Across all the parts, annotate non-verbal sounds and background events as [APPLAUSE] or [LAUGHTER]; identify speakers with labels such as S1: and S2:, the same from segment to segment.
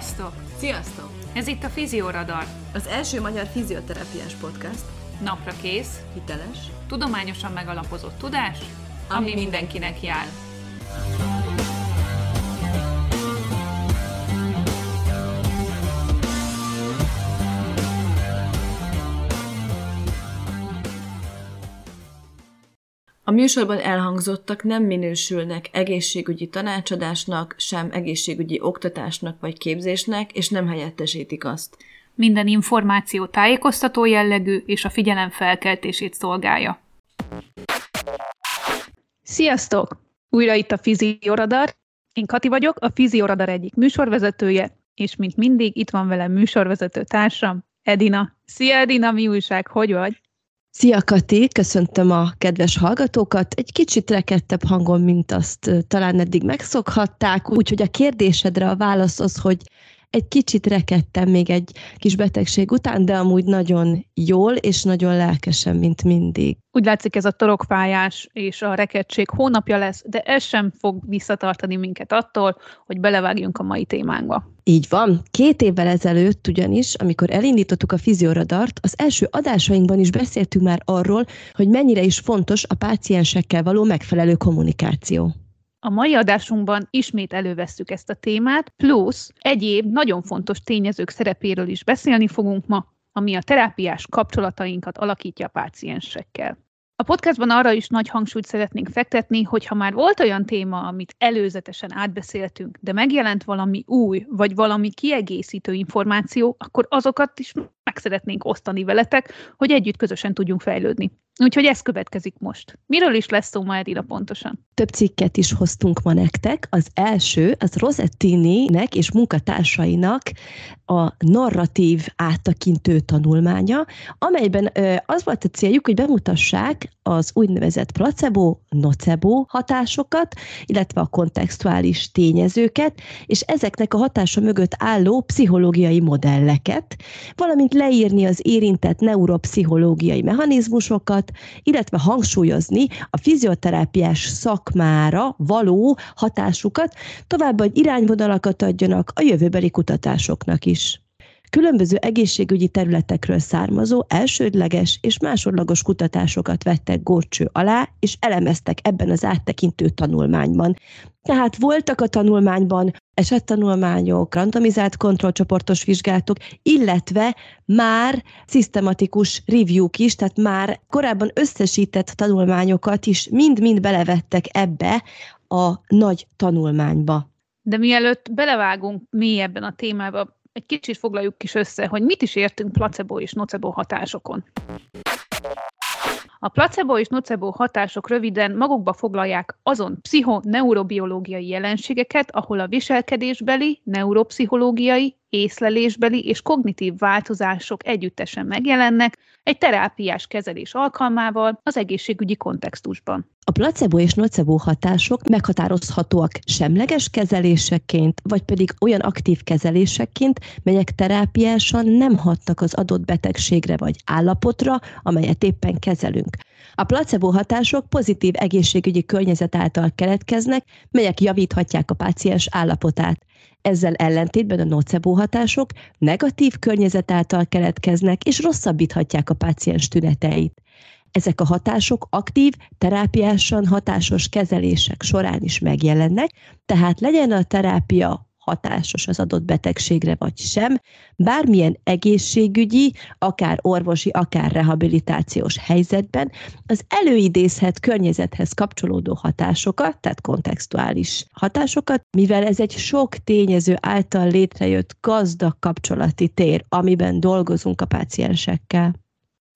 S1: Sziasztok!
S2: Sziasztok!
S1: Ez itt a Fizioradar.
S2: Az első magyar fizioterápiás podcast.
S1: Napra kész,
S2: Hiteles.
S1: tudományosan megalapozott tudás,
S2: Ami
S1: ami, mindenkinek jár.
S2: Műsorban elhangzottak nem minősülnek egészségügyi tanácsadásnak, sem egészségügyi oktatásnak vagy képzésnek, és nem helyettesítik azt.
S1: Minden információ tájékoztató jellegű és a figyelem felkeltését szolgálja.
S3: Sziasztok! Újra itt a Fizioradar. Én Kati vagyok, a Fizioradar egyik műsorvezetője, és mint mindig itt van velem műsorvezető társam, Edina. Szia Edina, mi újság, hogy vagy?
S4: Szia Kati, köszöntöm a kedves hallgatókat. Egy kicsit rekedtebb hangon, mint azt talán eddig megszokhatták, úgyhogy a kérdésedre a válasz az, hogy egy kicsit rekedtem még egy kis betegség után, de amúgy nagyon jól és nagyon lelkesen, mint mindig.
S3: Úgy látszik ez a torokfájás és a rekedtség hónapja lesz, de ez sem fog visszatartani minket attól, hogy belevágjunk a mai témánkba.
S4: Így van. Két évvel ezelőtt ugyanis, amikor elindítottuk a fizioradart, az első adásainkban is beszéltünk már arról, hogy mennyire is fontos a páciensekkel való megfelelő kommunikáció.
S3: A mai adásunkban ismét elővesszük ezt a témát, plusz egyéb nagyon fontos tényezők szerepéről is beszélni fogunk ma, ami a terápiás kapcsolatainkat alakítja a páciensekkel. A podcastban arra is nagy hangsúlyt szeretnénk fektetni, hogy ha már volt olyan téma, amit előzetesen átbeszéltünk, de megjelent valami új, vagy valami kiegészítő információ, akkor azokat is meg szeretnénk osztani veletek, hogy együtt közösen tudjunk fejlődni. Úgyhogy ez következik most. Miről is lesz szó ma Edina pontosan?
S4: Több cikket is hoztunk ma nektek. Az első, az Rosettini-nek és munkatársainak a narratív áttekintő tanulmánya, amelyben az volt a céljuk, hogy bemutassák az úgynevezett placebo, nocebo hatásokat, illetve a kontextuális tényezőket, és ezeknek a hatása mögött álló pszichológiai modelleket, valamint leírni az érintett neuropszichológiai mechanizmusokat, illetve hangsúlyozni a fizioterápiás szakmára való hatásukat, továbbá, hogy irányvonalakat adjanak a jövőbeli kutatásoknak is. Különböző egészségügyi területekről származó elsődleges és másodlagos kutatásokat vettek górcső alá, és elemeztek ebben az áttekintő tanulmányban. Tehát voltak a tanulmányban esettanulmányok, randomizált kontrollcsoportos vizsgálatok, illetve már szisztematikus review-k is, tehát már korábban összesített tanulmányokat is mind-mind belevettek ebbe a nagy tanulmányba.
S3: De mielőtt belevágunk mélyebben a témába, egy kicsit foglaljuk is össze, hogy mit is értünk placebo és nocebo hatásokon. A placebo és nocebo hatások röviden magukba foglalják azon pszichoneurobiológiai jelenségeket, ahol a viselkedésbeli, neuropszichológiai, észlelésbeli és kognitív változások együttesen megjelennek egy terápiás kezelés alkalmával az egészségügyi kontextusban.
S4: A placebo és nocebo hatások meghatározhatóak semleges kezeléseként, vagy pedig olyan aktív kezelésekként, melyek terápiásan nem hatnak az adott betegségre vagy állapotra, amelyet éppen kezelünk. A placebo hatások pozitív egészségügyi környezet által keletkeznek, melyek javíthatják a páciens állapotát. Ezzel ellentétben a nocebo hatások negatív környezet által keletkeznek, és rosszabbíthatják a páciens tüneteit. Ezek a hatások aktív, terápiásan hatásos kezelések során is megjelennek, tehát legyen a terápia hatásos az adott betegségre vagy sem, bármilyen egészségügyi, akár orvosi, akár rehabilitációs helyzetben az előidézhet környezethez kapcsolódó hatásokat, tehát kontextuális hatásokat, mivel ez egy sok tényező által létrejött gazdag kapcsolati tér, amiben dolgozunk a páciensekkel.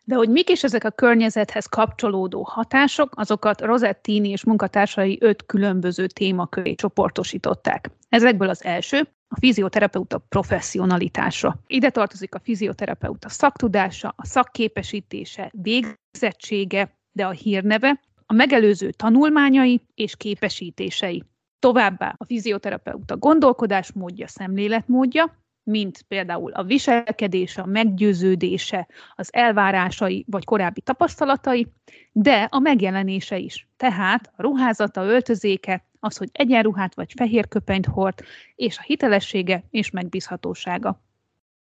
S3: De hogy mik is ezek a környezethez kapcsolódó hatások, azokat Rosettini és munkatársai öt különböző témaköré csoportosították. Ezekből az első a fizioterapeuta professzionalitása. Ide tartozik a fizioterapeuta szaktudása, a szakképesítése, végzettsége, de a hírneve, a megelőző tanulmányai és képesítései. Továbbá a fizioterapeuta gondolkodásmódja, szemléletmódja, mint például a viselkedése, a meggyőződése, az elvárásai vagy korábbi tapasztalatai, de a megjelenése is. Tehát a ruházata, öltözéke, az, hogy egyenruhát vagy fehér köpenyt hord, és a hitelessége és megbízhatósága.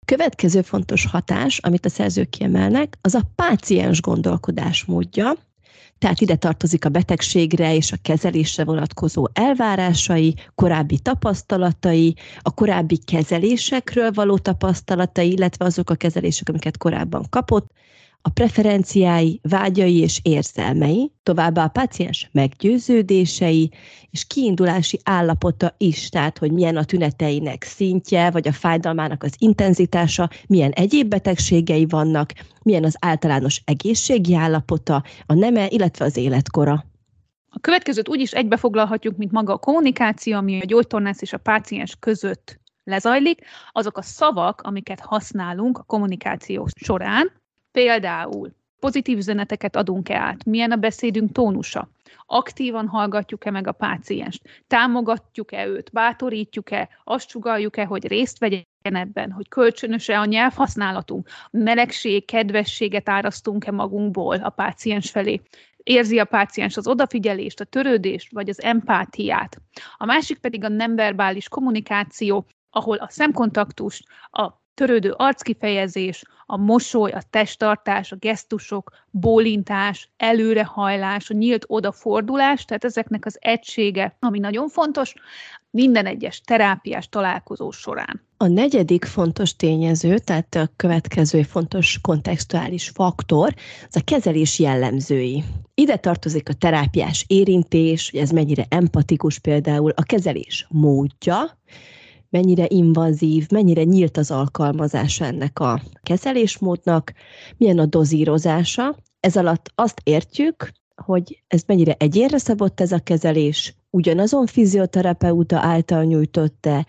S4: Következő fontos hatás, amit a szerzők kiemelnek, az a páciens gondolkodásmódja, tehát ide tartozik a betegségre és a kezelésre vonatkozó elvárásai, korábbi tapasztalatai, a korábbi kezelésekről való tapasztalatai, illetve azok a kezelések, amiket korábban kapott, a preferenciái, vágyai és érzelmei, továbbá a páciens meggyőződései és kiindulási állapota is, tehát hogy milyen a tüneteinek szintje, vagy a fájdalmának az intenzitása, milyen egyéb betegségei vannak, milyen az általános egészségi állapota, a neme, illetve az életkora.
S3: A következőt úgy is egybefoglalhatjuk, mint maga a kommunikáció, ami a gyógytornász és a páciens között lezajlik, azok a szavak, amiket használunk a kommunikáció során, Például pozitív üzeneteket adunk-e át, milyen a beszédünk tónusa, aktívan hallgatjuk-e meg a pácienst, támogatjuk-e őt, bátorítjuk-e, azt sugaljuk-e, hogy részt vegyen ebben, hogy kölcsönöse a nyelvhasználatunk, melegség, kedvességet árasztunk-e magunkból a páciens felé, érzi a páciens az odafigyelést, a törődést, vagy az empátiát. A másik pedig a nem verbális kommunikáció, ahol a szemkontaktust, a törődő arckifejezés, a mosoly, a testtartás, a gesztusok, bólintás, előrehajlás, a nyílt odafordulás, tehát ezeknek az egysége, ami nagyon fontos, minden egyes terápiás találkozó során.
S4: A negyedik fontos tényező, tehát a következő fontos kontextuális faktor, az a kezelés jellemzői. Ide tartozik a terápiás érintés, hogy ez mennyire empatikus például, a kezelés módja, mennyire invazív, mennyire nyílt az alkalmazása ennek a kezelésmódnak, milyen a dozírozása. Ez alatt azt értjük, hogy ez mennyire egyénre szabott ez a kezelés, ugyanazon fizioterapeuta által nyújtott-e,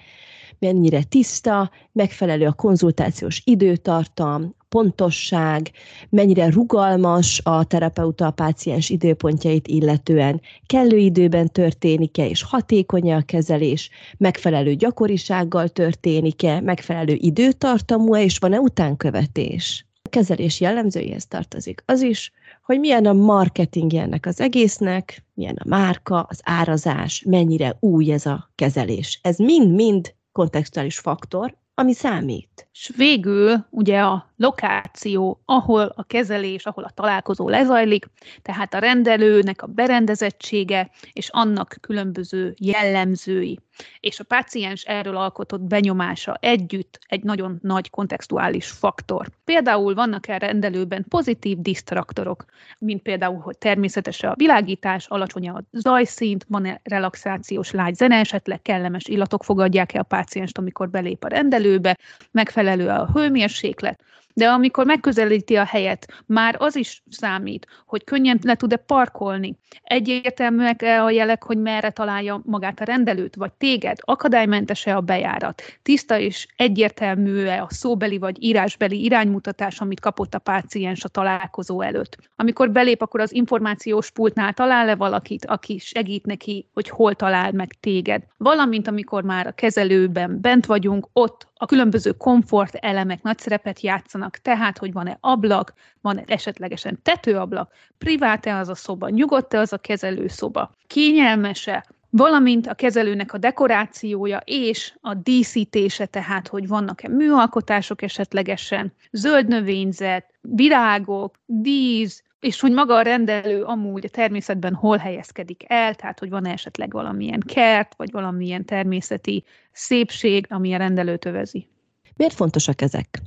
S4: mennyire tiszta, megfelelő a konzultációs időtartam, pontosság, mennyire rugalmas a terapeuta a páciens időpontjait illetően, kellő időben történik-e és hatékony a kezelés, megfelelő gyakorisággal történik-e, megfelelő időtartamú-e és van-e utánkövetés. A kezelés jellemzőihez tartozik az is, hogy milyen a marketingje ennek az egésznek, milyen a márka, az árazás, mennyire új ez a kezelés. Ez mind-mind kontextuális faktor, ami számít.
S3: És végül ugye a lokáció, ahol a kezelés, ahol a találkozó lezajlik, tehát a rendelőnek a berendezettsége és annak különböző jellemzői, és a páciens erről alkotott benyomása együtt egy nagyon nagy kontextuális faktor. Például vannak e rendelőben pozitív disztraktorok, mint például, hogy természetes a világítás, alacsony a zajszint, van-e relaxációs lágy zene, esetleg kellemes illatok fogadják-e a pácienst, amikor belép a rendelőbe, megfelelő a hőmérséklet, de amikor megközelíti a helyet, már az is számít, hogy könnyen le tud-e parkolni. Egyértelműek -e a jelek, hogy merre találja magát a rendelőt, vagy téged, akadálymentes-e a bejárat, tiszta és egyértelmű-e a szóbeli vagy írásbeli iránymutatás, amit kapott a páciens a találkozó előtt. Amikor belép, akkor az információs pultnál talál-e valakit, aki segít neki, hogy hol talál meg téged. Valamint, amikor már a kezelőben bent vagyunk, ott a különböző komfort elemek nagy szerepet játszanak, tehát, hogy van-e ablak, van-e esetlegesen tetőablak, privát-e az a szoba, nyugodt-e az a kezelőszoba, kényelmese, valamint a kezelőnek a dekorációja és a díszítése, tehát hogy vannak-e műalkotások esetlegesen, zöld növényzet, virágok, dísz, és hogy maga a rendelő amúgy a természetben hol helyezkedik el, tehát hogy van esetleg valamilyen kert, vagy valamilyen természeti szépség, ami a rendelőt övezi.
S4: Miért fontosak ezek?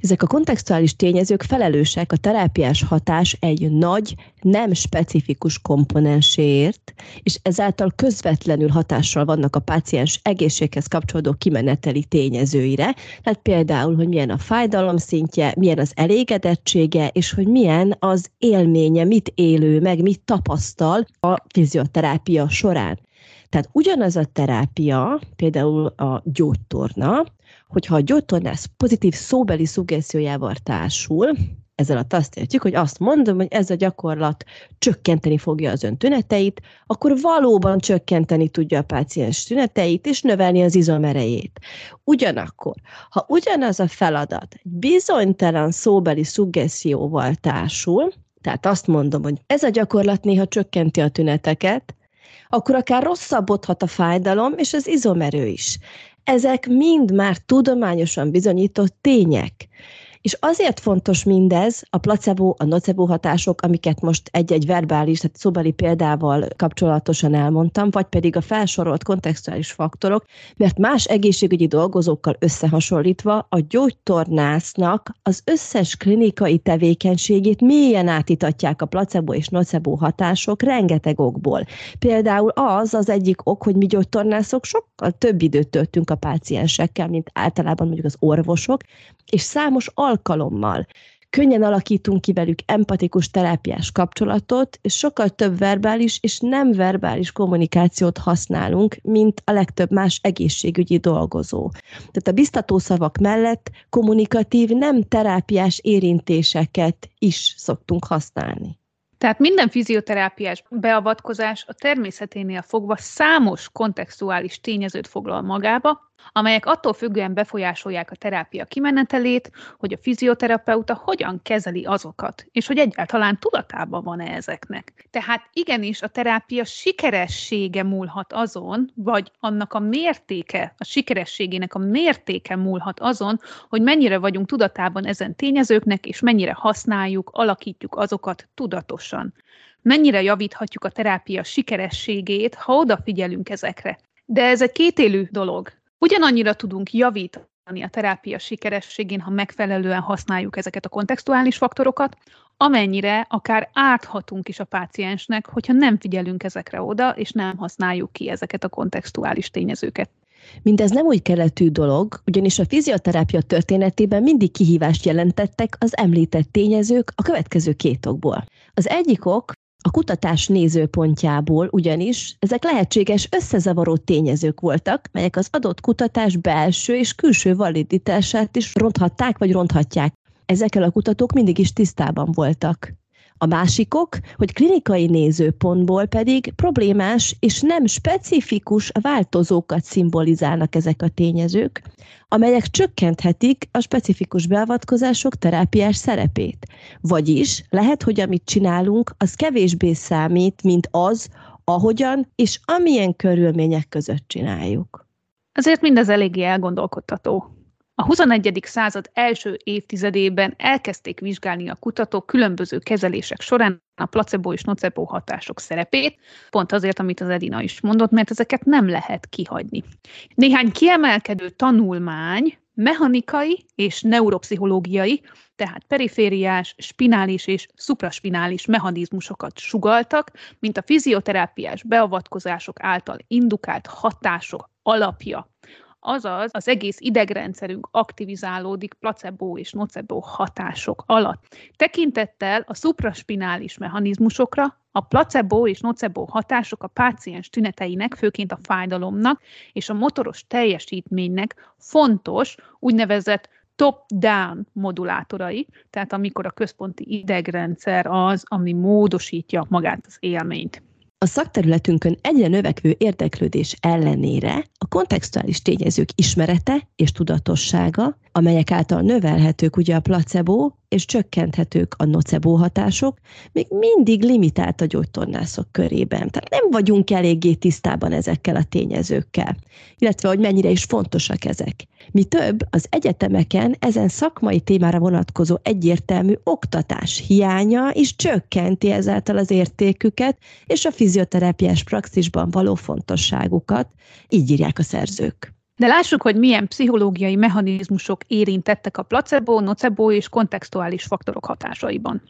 S4: Ezek a kontextuális tényezők felelősek a terápiás hatás egy nagy, nem specifikus komponenséért, és ezáltal közvetlenül hatással vannak a páciens egészséghez kapcsolódó kimeneteli tényezőire, tehát például, hogy milyen a fájdalom szintje, milyen az elégedettsége, és hogy milyen az élménye, mit élő meg, mit tapasztal a fizioterápia során. Tehát ugyanaz a terápia, például a gyógytorna, hogyha a gyógytornász pozitív szóbeli szuggesziójával társul, ezzel alatt azt értjük, hogy azt mondom, hogy ez a gyakorlat csökkenteni fogja az ön tüneteit, akkor valóban csökkenteni tudja a páciens tüneteit, és növelni az izomerejét. Ugyanakkor, ha ugyanaz a feladat bizonytalan szóbeli szuggeszióval társul, tehát azt mondom, hogy ez a gyakorlat néha csökkenti a tüneteket, akkor akár rosszabbodhat a fájdalom és az izomerő is. Ezek mind már tudományosan bizonyított tények. És azért fontos mindez, a placebo, a nocebo hatások, amiket most egy-egy verbális, tehát szóbeli példával kapcsolatosan elmondtam, vagy pedig a felsorolt kontextuális faktorok, mert más egészségügyi dolgozókkal összehasonlítva a gyógytornásznak az összes klinikai tevékenységét mélyen átítatják a placebo és nocebo hatások rengeteg okból. Például az az egyik ok, hogy mi gyógytornászok sokkal több időt töltünk a páciensekkel, mint általában mondjuk az orvosok, és számos alkalommal könnyen alakítunk ki velük empatikus terápiás kapcsolatot, és sokkal több verbális és nem verbális kommunikációt használunk, mint a legtöbb más egészségügyi dolgozó. Tehát a biztató szavak mellett kommunikatív, nem terápiás érintéseket is szoktunk használni.
S3: Tehát minden fizioterápiás beavatkozás a természeténél fogva számos kontextuális tényezőt foglal magába, amelyek attól függően befolyásolják a terápia kimenetelét, hogy a fizioterapeuta hogyan kezeli azokat, és hogy egyáltalán tudatában van-e ezeknek. Tehát igenis a terápia sikeressége múlhat azon, vagy annak a mértéke, a sikerességének a mértéke múlhat azon, hogy mennyire vagyunk tudatában ezen tényezőknek, és mennyire használjuk, alakítjuk azokat tudatosan. Mennyire javíthatjuk a terápia sikerességét, ha odafigyelünk ezekre. De ez egy kétélű dolog. Ugyanannyira tudunk javítani a terápia sikerességén, ha megfelelően használjuk ezeket a kontextuális faktorokat, amennyire akár árthatunk is a páciensnek, hogyha nem figyelünk ezekre oda, és nem használjuk ki ezeket a kontextuális tényezőket.
S4: Mindez nem új keletű dolog, ugyanis a fizioterápia történetében mindig kihívást jelentettek az említett tényezők a következő két okból. Az egyik ok a kutatás nézőpontjából ugyanis ezek lehetséges összezavaró tényezők voltak, melyek az adott kutatás belső és külső validitását is ronthatták vagy ronthatják. Ezekkel a kutatók mindig is tisztában voltak. A másikok, hogy klinikai nézőpontból pedig problémás és nem specifikus változókat szimbolizálnak ezek a tényezők, amelyek csökkenthetik a specifikus beavatkozások terápiás szerepét. Vagyis lehet, hogy amit csinálunk, az kevésbé számít, mint az, ahogyan és amilyen körülmények között csináljuk.
S3: Azért mindez eléggé elgondolkodtató. A 21. század első évtizedében elkezdték vizsgálni a kutatók különböző kezelések során a placebo és nocebo hatások szerepét, pont azért, amit az Edina is mondott, mert ezeket nem lehet kihagyni. Néhány kiemelkedő tanulmány mechanikai és neuropszichológiai, tehát perifériás, spinális és supraspinális mechanizmusokat sugaltak, mint a fizioterápiás beavatkozások által indukált hatások alapja azaz az egész idegrendszerünk aktivizálódik placebo és nocebo hatások alatt. Tekintettel a supraspinális mechanizmusokra, a placebo és nocebo hatások a páciens tüneteinek, főként a fájdalomnak és a motoros teljesítménynek fontos úgynevezett top-down modulátorai, tehát amikor a központi idegrendszer az, ami módosítja magát az élményt.
S4: A szakterületünkön egyre növekvő érdeklődés ellenére a kontextuális tényezők ismerete és tudatossága, amelyek által növelhetők ugye a placebo és csökkenthetők a nocebo hatások, még mindig limitált a gyógytornászok körében. Tehát nem vagyunk eléggé tisztában ezekkel a tényezőkkel, illetve hogy mennyire is fontosak ezek. Mi több, az egyetemeken ezen szakmai témára vonatkozó egyértelmű oktatás hiánya is csökkenti ezáltal az értéküket és a fizioterápiás praxisban való fontosságukat, így írják a szerzők.
S3: De lássuk, hogy milyen pszichológiai mechanizmusok érintettek a placebo, nocebo és kontextuális faktorok hatásaiban.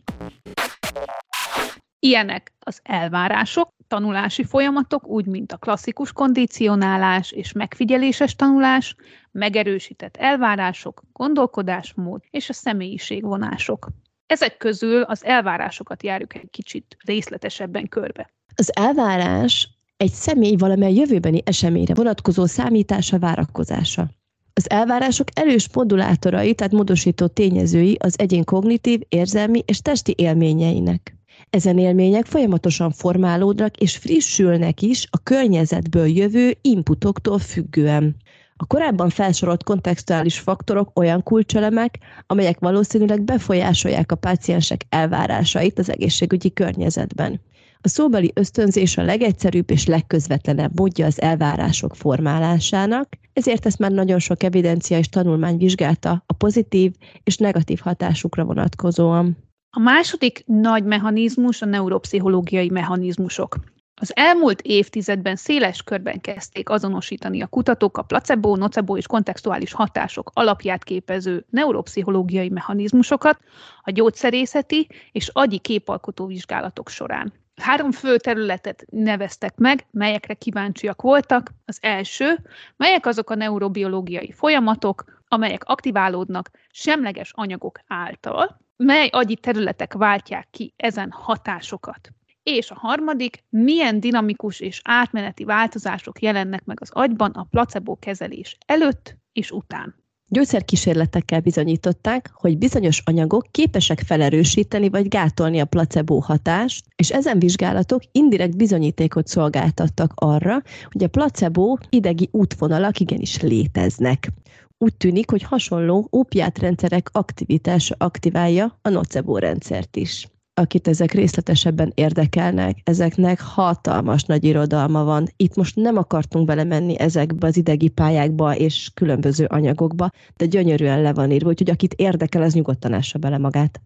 S3: Ilyenek az elvárások, tanulási folyamatok, úgy, mint a klasszikus kondicionálás és megfigyeléses tanulás, megerősített elvárások, gondolkodásmód és a személyiségvonások. Ezek közül az elvárásokat járjuk egy kicsit részletesebben körbe.
S4: Az elvárás egy személy valamely jövőbeni eseményre vonatkozó számítása, várakozása. Az elvárások erős modulátorai, tehát módosító tényezői az egyén kognitív, érzelmi és testi élményeinek. Ezen élmények folyamatosan formálódnak és frissülnek is a környezetből jövő inputoktól függően. A korábban felsorolt kontextuális faktorok olyan kulcselemek, amelyek valószínűleg befolyásolják a páciensek elvárásait az egészségügyi környezetben. A szóbeli ösztönzés a legegyszerűbb és legközvetlenebb módja az elvárások formálásának, ezért ezt már nagyon sok evidencia és tanulmány vizsgálta a pozitív és negatív hatásukra vonatkozóan.
S3: A második nagy mechanizmus a neuropszichológiai mechanizmusok. Az elmúlt évtizedben széles körben kezdték azonosítani a kutatók a placebo, nocebo és kontextuális hatások alapját képező neuropszichológiai mechanizmusokat a gyógyszerészeti és agyi képalkotó vizsgálatok során. Három fő területet neveztek meg, melyekre kíváncsiak voltak. Az első, melyek azok a neurobiológiai folyamatok, amelyek aktiválódnak semleges anyagok által, mely agyi területek váltják ki ezen hatásokat. És a harmadik, milyen dinamikus és átmeneti változások jelennek meg az agyban a placebo kezelés előtt és után.
S4: Gyógyszerkísérletekkel bizonyították, hogy bizonyos anyagok képesek felerősíteni vagy gátolni a placebo hatást, és ezen vizsgálatok indirekt bizonyítékot szolgáltattak arra, hogy a placebo idegi útvonalak igenis léteznek. Úgy tűnik, hogy hasonló ópiátrendszerek aktivitása aktiválja a nocebo rendszert is akit ezek részletesebben érdekelnek, ezeknek hatalmas nagy irodalma van. Itt most nem akartunk belemenni ezekbe az idegi pályákba és különböző anyagokba, de gyönyörűen le van írva, úgyhogy akit érdekel, az nyugodtan ássa bele magát.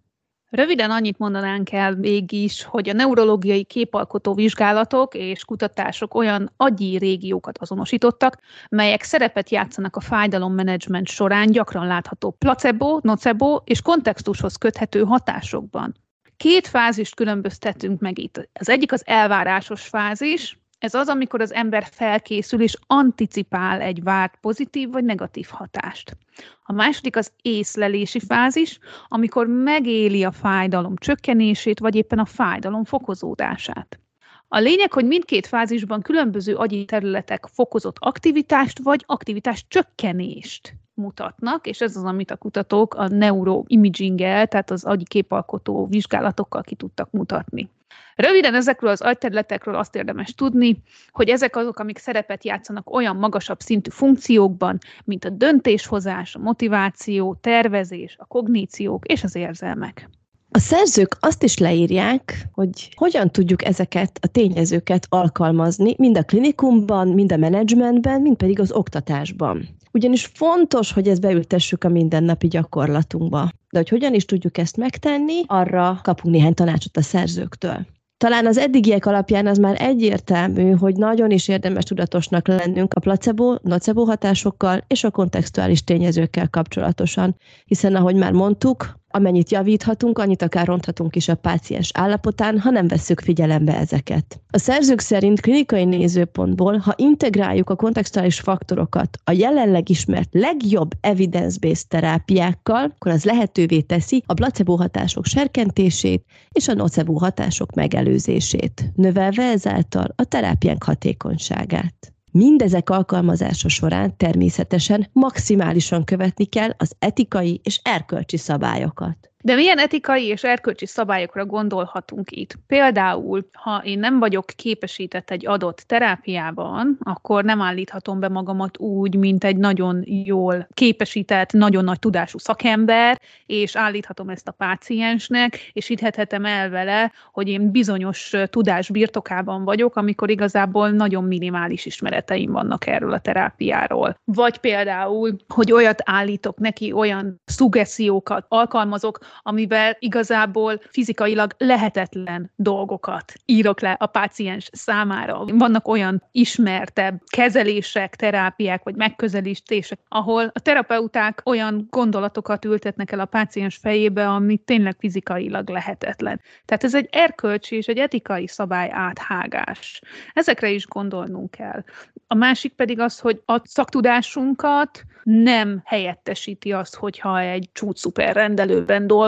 S3: Röviden annyit mondanánk el mégis, hogy a neurológiai képalkotó vizsgálatok és kutatások olyan agyi régiókat azonosítottak, melyek szerepet játszanak a fájdalommenedzsment során gyakran látható placebo, nocebo és kontextushoz köthető hatásokban. Két fázist különböztetünk meg itt. Az egyik az elvárásos fázis, ez az, amikor az ember felkészül és anticipál egy várt pozitív vagy negatív hatást. A második az észlelési fázis, amikor megéli a fájdalom csökkenését, vagy éppen a fájdalom fokozódását. A lényeg, hogy mindkét fázisban különböző agyi területek fokozott aktivitást vagy aktivitás csökkenést mutatnak, és ez az, amit a kutatók a neuroimaging-el, tehát az agyi képalkotó vizsgálatokkal ki tudtak mutatni. Röviden ezekről az agyterületekről azt érdemes tudni, hogy ezek azok, amik szerepet játszanak olyan magasabb szintű funkciókban, mint a döntéshozás, a motiváció, tervezés, a kogníciók és az érzelmek.
S4: A szerzők azt is leírják, hogy hogyan tudjuk ezeket a tényezőket alkalmazni, mind a klinikumban, mind a menedzsmentben, mind pedig az oktatásban. Ugyanis fontos, hogy ezt beültessük a mindennapi gyakorlatunkba. De hogy hogyan is tudjuk ezt megtenni, arra kapunk néhány tanácsot a szerzőktől. Talán az eddigiek alapján az már egyértelmű, hogy nagyon is érdemes tudatosnak lennünk a placebo, nocebo hatásokkal és a kontextuális tényezőkkel kapcsolatosan, hiszen ahogy már mondtuk, Amennyit javíthatunk, annyit akár ronthatunk is a páciens állapotán, ha nem vesszük figyelembe ezeket. A szerzők szerint klinikai nézőpontból, ha integráljuk a kontextuális faktorokat a jelenleg ismert legjobb evidence-based terápiákkal, akkor az lehetővé teszi a placebo hatások serkentését és a nocebo hatások megelőzését, növelve ezáltal a terápiánk hatékonyságát. Mindezek alkalmazása során természetesen maximálisan követni kell az etikai és erkölcsi szabályokat.
S3: De milyen etikai és erkölcsi szabályokra gondolhatunk itt? Például, ha én nem vagyok képesített egy adott terápiában, akkor nem állíthatom be magamat úgy, mint egy nagyon jól képesített, nagyon nagy tudású szakember, és állíthatom ezt a páciensnek, és hithethetem el vele, hogy én bizonyos tudás birtokában vagyok, amikor igazából nagyon minimális ismereteim vannak erről a terápiáról. Vagy például, hogy olyat állítok neki, olyan szuggesziókat alkalmazok, amivel igazából fizikailag lehetetlen dolgokat írok le a páciens számára. Vannak olyan ismertebb kezelések, terápiák vagy megközelítések, ahol a terapeuták olyan gondolatokat ültetnek el a páciens fejébe, ami tényleg fizikailag lehetetlen. Tehát ez egy erkölcsi és egy etikai szabály áthágás. Ezekre is gondolnunk kell. A másik pedig az, hogy a szaktudásunkat nem helyettesíti azt, hogyha egy csúcs rendelőben dolgozunk,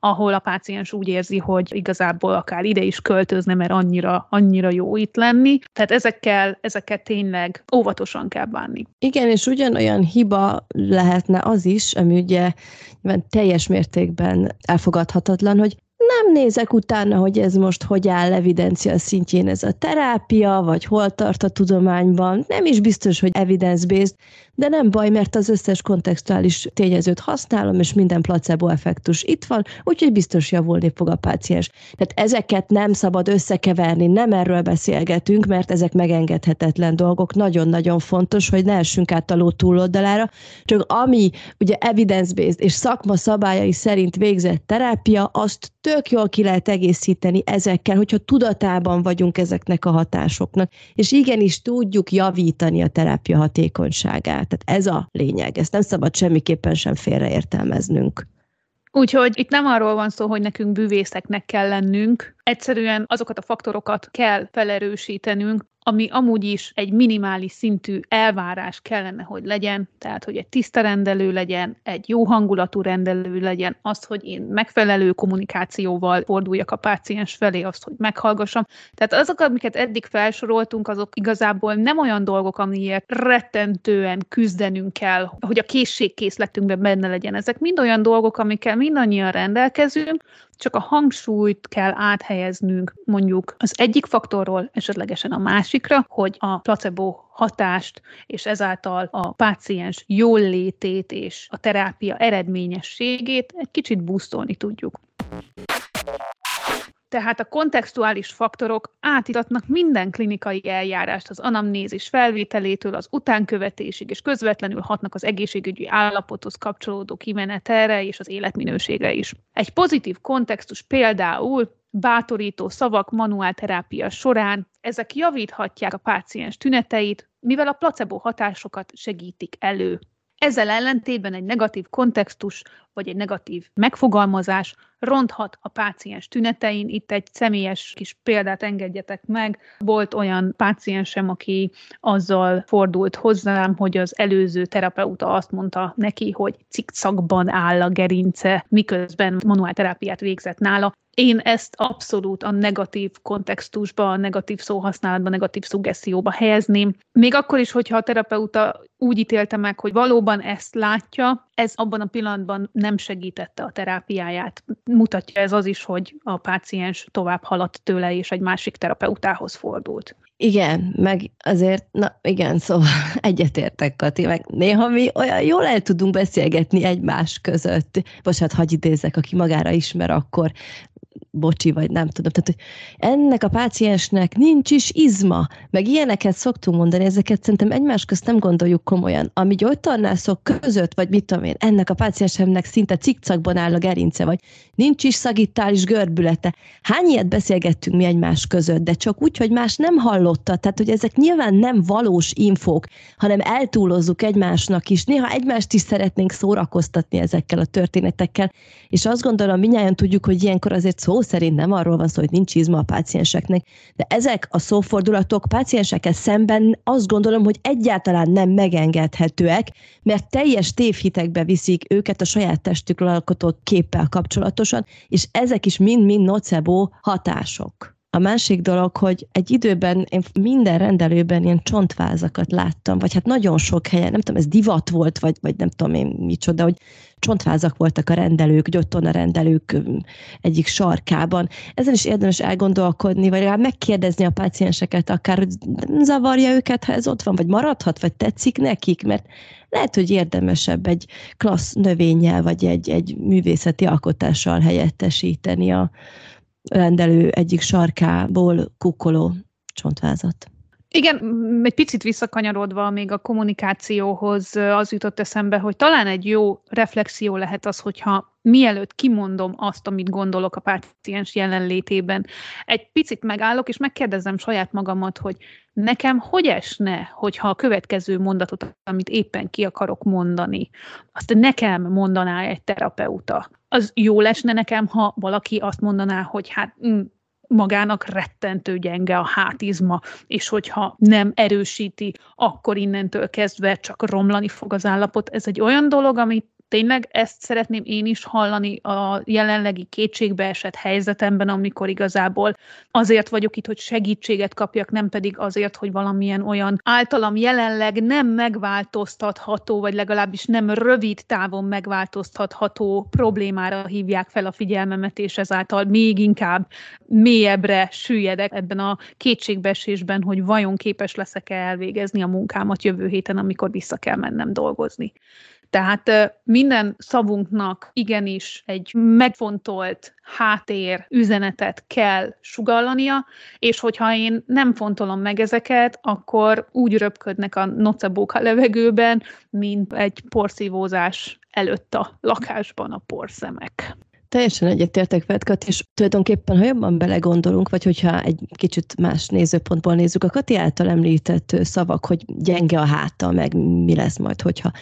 S3: ahol a páciens úgy érzi, hogy igazából akár ide is költözne, mert annyira, annyira jó itt lenni. Tehát ezekkel, ezeket tényleg óvatosan kell bánni.
S4: Igen, és ugyanolyan hiba lehetne az is, ami ugye teljes mértékben elfogadhatatlan, hogy nem nézek utána, hogy ez most hogy áll evidencia szintjén ez a terápia, vagy hol tart a tudományban. Nem is biztos, hogy evidence-based, de nem baj, mert az összes kontextuális tényezőt használom, és minden placebo effektus itt van, úgyhogy biztos javulni fog a páciens. Tehát ezeket nem szabad összekeverni, nem erről beszélgetünk, mert ezek megengedhetetlen dolgok. Nagyon-nagyon fontos, hogy ne essünk át a ló túloldalára, csak ami ugye evidence-based és szakma szabályai szerint végzett terápia, azt tök jól ki lehet egészíteni ezekkel, hogyha tudatában vagyunk ezeknek a hatásoknak, és igenis tudjuk javítani a terápia hatékonyságát. Tehát ez a lényeg, ezt nem szabad semmiképpen sem félreértelmeznünk.
S3: Úgyhogy itt nem arról van szó, hogy nekünk bűvészeknek kell lennünk, egyszerűen azokat a faktorokat kell felerősítenünk, ami amúgy is egy minimális szintű elvárás kellene, hogy legyen, tehát hogy egy tiszta rendelő legyen, egy jó hangulatú rendelő legyen, az, hogy én megfelelő kommunikációval forduljak a páciens felé, azt, hogy meghallgassam. Tehát azok, amiket eddig felsoroltunk, azok igazából nem olyan dolgok, amiért rettentően küzdenünk kell, hogy a készségkészletünkben benne legyen. Ezek mind olyan dolgok, amikkel mindannyian rendelkezünk, csak a hangsúlyt kell áthelyeznünk mondjuk az egyik faktorról esetlegesen a másikra, hogy a placebo hatást, és ezáltal a páciens jól létét és a terápia eredményességét egy kicsit busztolni tudjuk. Tehát a kontextuális faktorok átitatnak minden klinikai eljárást az anamnézis felvételétől az utánkövetésig, és közvetlenül hatnak az egészségügyi állapothoz kapcsolódó kimenetelre és az életminőségre is. Egy pozitív kontextus például bátorító szavak manuálterápia során, ezek javíthatják a páciens tüneteit, mivel a placebo hatásokat segítik elő. Ezzel ellentétben egy negatív kontextus vagy egy negatív megfogalmazás ronthat a páciens tünetein. Itt egy személyes kis példát engedjetek meg. Volt olyan páciensem, aki azzal fordult hozzám, hogy az előző terapeuta azt mondta neki, hogy cikcakban áll a gerince, miközben manuálterápiát végzett nála. Én ezt abszolút a negatív kontextusba, a negatív szóhasználatba, a negatív szuggeszióba helyezném. Még akkor is, hogyha a terapeuta úgy ítélte meg, hogy valóban ezt látja, ez abban a pillanatban nem segítette a terápiáját. Mutatja ez az is, hogy a páciens tovább haladt tőle, és egy másik terapeutához fordult.
S4: Igen, meg azért, na igen, szóval [LAUGHS] egyetértek, Kati, meg néha mi olyan jól el tudunk beszélgetni egymás között. Bocsát, hagyj idézek, aki magára ismer, akkor bocsi, vagy nem tudom. Tehát, hogy ennek a páciensnek nincs is izma, meg ilyeneket szoktunk mondani, ezeket szerintem egymás közt nem gondoljuk komolyan. Ami gyógytornászok között, vagy mit tudom én, ennek a páciensemnek szinte cikcakban áll a gerince, vagy nincs is szagittális görbülete. Hány ilyet beszélgettünk mi egymás között, de csak úgy, hogy más nem hallotta. Tehát, hogy ezek nyilván nem valós infók, hanem eltúlozzuk egymásnak is. Néha egymást is szeretnénk szórakoztatni ezekkel a történetekkel, és azt gondolom, minnyáján tudjuk, hogy ilyenkor azért szó szerint nem arról van szó, hogy nincs izma a pácienseknek, de ezek a szófordulatok páciensekkel szemben azt gondolom, hogy egyáltalán nem megengedhetőek, mert teljes tévhitekbe viszik őket a saját testükről alkotott képpel kapcsolatosan, és ezek is mind-mind nocebo hatások. A másik dolog, hogy egy időben én minden rendelőben ilyen csontvázakat láttam, vagy hát nagyon sok helyen, nem tudom, ez divat volt, vagy, vagy nem tudom én micsoda, hogy csontvázak voltak a rendelők, a rendelők egyik sarkában. Ezen is érdemes elgondolkodni, vagy legalább megkérdezni a pácienseket akár, hogy nem zavarja őket, ha ez ott van, vagy maradhat, vagy tetszik nekik, mert lehet, hogy érdemesebb egy klassz növényel, vagy egy, egy művészeti alkotással helyettesíteni a, rendelő egyik sarkából kukkoló csontvázat.
S3: Igen, egy picit visszakanyarodva még a kommunikációhoz az jutott eszembe, hogy talán egy jó reflexió lehet az, hogyha mielőtt kimondom azt, amit gondolok a páciens jelenlétében, egy picit megállok, és megkérdezem saját magamat, hogy nekem hogy esne, hogyha a következő mondatot, amit éppen ki akarok mondani, azt nekem mondaná egy terapeuta. Az jó lesne nekem, ha valaki azt mondaná, hogy hát mm, magának rettentő gyenge a hátizma, és hogyha nem erősíti, akkor innentől kezdve csak romlani fog az állapot. Ez egy olyan dolog, amit tényleg ezt szeretném én is hallani a jelenlegi kétségbeesett helyzetemben, amikor igazából azért vagyok itt, hogy segítséget kapjak, nem pedig azért, hogy valamilyen olyan általam jelenleg nem megváltoztatható, vagy legalábbis nem rövid távon megváltoztatható problémára hívják fel a figyelmemet, és ezáltal még inkább mélyebbre süllyedek ebben a kétségbeesésben, hogy vajon képes leszek-e elvégezni a munkámat jövő héten, amikor vissza kell mennem dolgozni. Tehát minden szavunknak igenis egy megfontolt háttér üzenetet kell sugallania, és hogyha én nem fontolom meg ezeket, akkor úgy röpködnek a nocebók a levegőben, mint egy porszívózás előtt a lakásban a porszemek.
S4: Teljesen egyetértek veled, és tulajdonképpen, ha jobban belegondolunk, vagy hogyha egy kicsit más nézőpontból nézzük, a Kati által említett szavak, hogy gyenge a háta, meg mi lesz majd, hogyha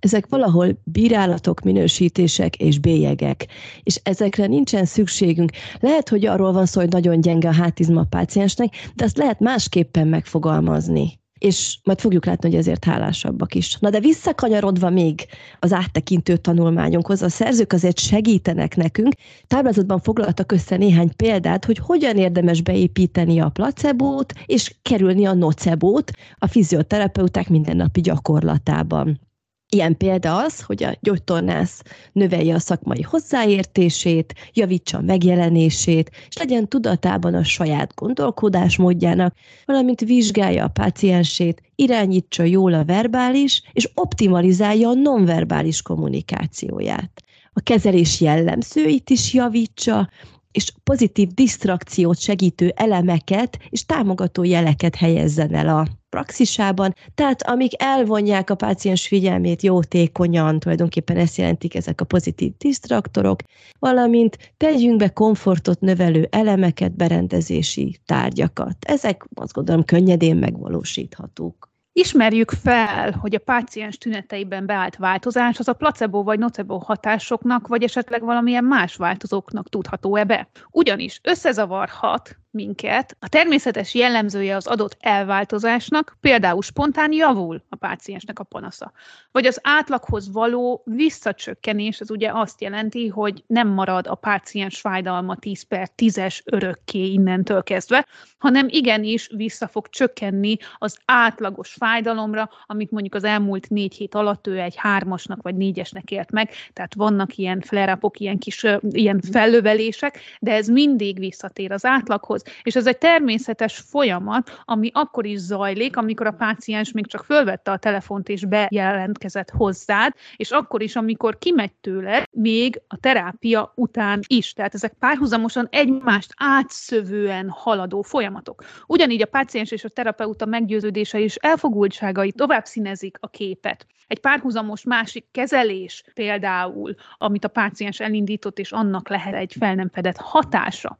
S4: ezek valahol bírálatok, minősítések és bélyegek, és ezekre nincsen szükségünk. Lehet, hogy arról van szó, hogy nagyon gyenge a hátizma a páciensnek, de azt lehet másképpen megfogalmazni és majd fogjuk látni, hogy ezért hálásabbak is. Na de visszakanyarodva még az áttekintő tanulmányunkhoz, a szerzők azért segítenek nekünk. Táblázatban foglaltak össze néhány példát, hogy hogyan érdemes beépíteni a placebót, és kerülni a nocebót a fizioterapeuták mindennapi gyakorlatában. Ilyen példa az, hogy a gyógytornász növelje a szakmai hozzáértését, javítsa a megjelenését, és legyen tudatában a saját gondolkodásmódjának, valamint vizsgálja a páciensét, irányítsa jól a verbális, és optimalizálja a nonverbális kommunikációját. A kezelés jellemzőit is javítsa, és pozitív disztrakciót segítő elemeket és támogató jeleket helyezzen el a praxisában, tehát amik elvonják a páciens figyelmét jótékonyan, tulajdonképpen ezt jelentik ezek a pozitív disztraktorok, valamint tegyünk be komfortot növelő elemeket, berendezési tárgyakat. Ezek azt gondolom könnyedén megvalósíthatók.
S3: Ismerjük fel, hogy a páciens tüneteiben beállt változás az a placebo vagy nocebo hatásoknak, vagy esetleg valamilyen más változóknak tudható-e be. Ugyanis összezavarhat minket, a természetes jellemzője az adott elváltozásnak, például spontán javul a páciensnek a panasza. Vagy az átlaghoz való visszacsökkenés, ez ugye azt jelenti, hogy nem marad a páciens fájdalma 10 per 10-es örökké innentől kezdve, hanem igenis vissza fog csökkenni az átlagos fájdalomra, amit mondjuk az elmúlt négy hét alatt ő egy hármasnak vagy négyesnek élt meg, tehát vannak ilyen flare ilyen kis ilyen fellövelések, de ez mindig visszatér az átlaghoz, dolgokhoz. És ez egy természetes folyamat, ami akkor is zajlik, amikor a páciens még csak fölvette a telefont és bejelentkezett hozzád, és akkor is, amikor kimegy tőle, még a terápia után is. Tehát ezek párhuzamosan egymást átszövően haladó folyamatok. Ugyanígy a páciens és a terapeuta meggyőződése és elfogultságai tovább színezik a képet. Egy párhuzamos másik kezelés például, amit a páciens elindított, és annak lehet egy fel nem fedett hatása.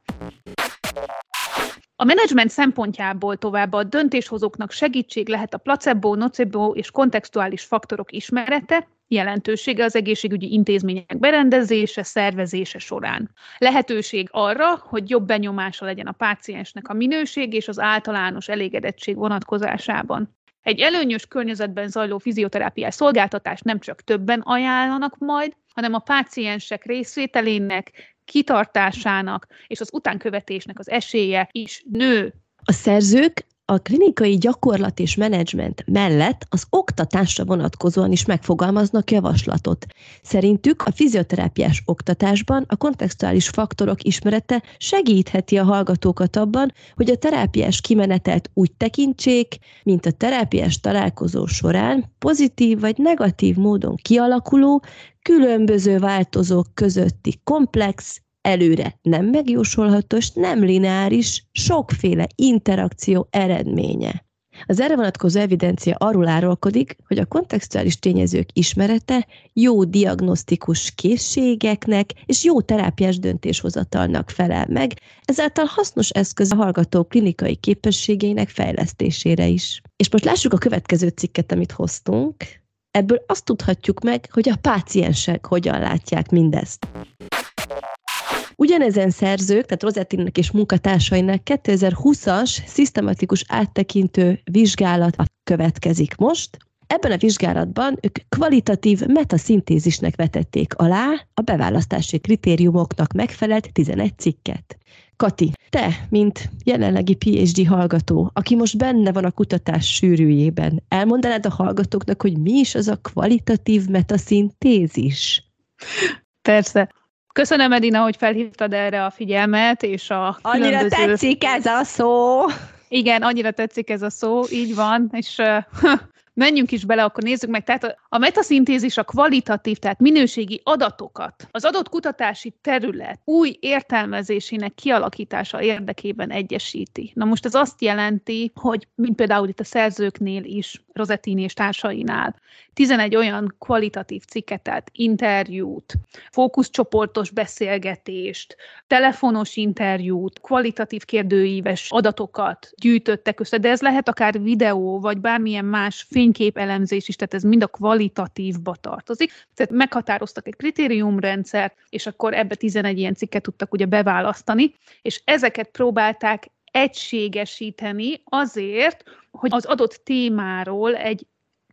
S3: A menedzsment szempontjából tovább a döntéshozóknak segítség lehet a placebo, nocebo és kontextuális faktorok ismerete, jelentősége az egészségügyi intézmények berendezése, szervezése során. Lehetőség arra, hogy jobb benyomása legyen a páciensnek a minőség és az általános elégedettség vonatkozásában. Egy előnyös környezetben zajló fizioterápiás szolgáltatást nem csak többen ajánlanak majd, hanem a páciensek részvételének, kitartásának és az utánkövetésnek az esélye is nő.
S4: A szerzők a klinikai gyakorlat és menedzsment mellett az oktatásra vonatkozóan is megfogalmaznak javaslatot. Szerintük a fizioterápiás oktatásban a kontextuális faktorok ismerete segítheti a hallgatókat abban, hogy a terápiás kimenetelt úgy tekintsék, mint a terápiás találkozó során pozitív vagy negatív módon kialakuló, különböző változók közötti komplex, előre nem megjósolható és nem lineáris, sokféle interakció eredménye. Az erre vonatkozó evidencia arról árulkodik, hogy a kontextuális tényezők ismerete jó diagnosztikus készségeknek és jó terápiás döntéshozatalnak felel meg, ezáltal hasznos eszköz a hallgató klinikai képességeinek fejlesztésére is. És most lássuk a következő cikket, amit hoztunk. Ebből azt tudhatjuk meg, hogy a páciensek hogyan látják mindezt. Ugyanezen szerzők, tehát Rosettinek és munkatársainak 2020-as szisztematikus áttekintő vizsgálat következik most, Ebben a vizsgálatban ők kvalitatív metaszintézisnek vetették alá a beválasztási kritériumoknak megfelelt 11 cikket. Kati, te, mint jelenlegi PhD hallgató, aki most benne van a kutatás sűrűjében, elmondanád a hallgatóknak, hogy mi is az a kvalitatív metaszintézis?
S3: Persze. Köszönöm, Edina, hogy felhívtad erre a figyelmet, és a
S4: Annyira
S3: különböző...
S4: tetszik ez a szó!
S3: Igen, annyira tetszik ez a szó, így van, és uh, [LAUGHS] menjünk is bele, akkor nézzük meg. Tehát a metaszintézis a kvalitatív, tehát minőségi adatokat az adott kutatási terület új értelmezésének kialakítása érdekében egyesíti. Na most ez azt jelenti, hogy mint például itt a szerzőknél is, Rosettini és társainál, 11 olyan kvalitatív cikket, interjút, fókuszcsoportos beszélgetést, telefonos interjút, kvalitatív kérdőíves adatokat gyűjtöttek össze, de ez lehet akár videó, vagy bármilyen más fényképelemzés is, tehát ez mind a kvalitatívba tartozik. Tehát meghatároztak egy kritériumrendszert, és akkor ebbe 11 ilyen cikket tudtak ugye beválasztani, és ezeket próbálták egységesíteni azért, hogy az adott témáról egy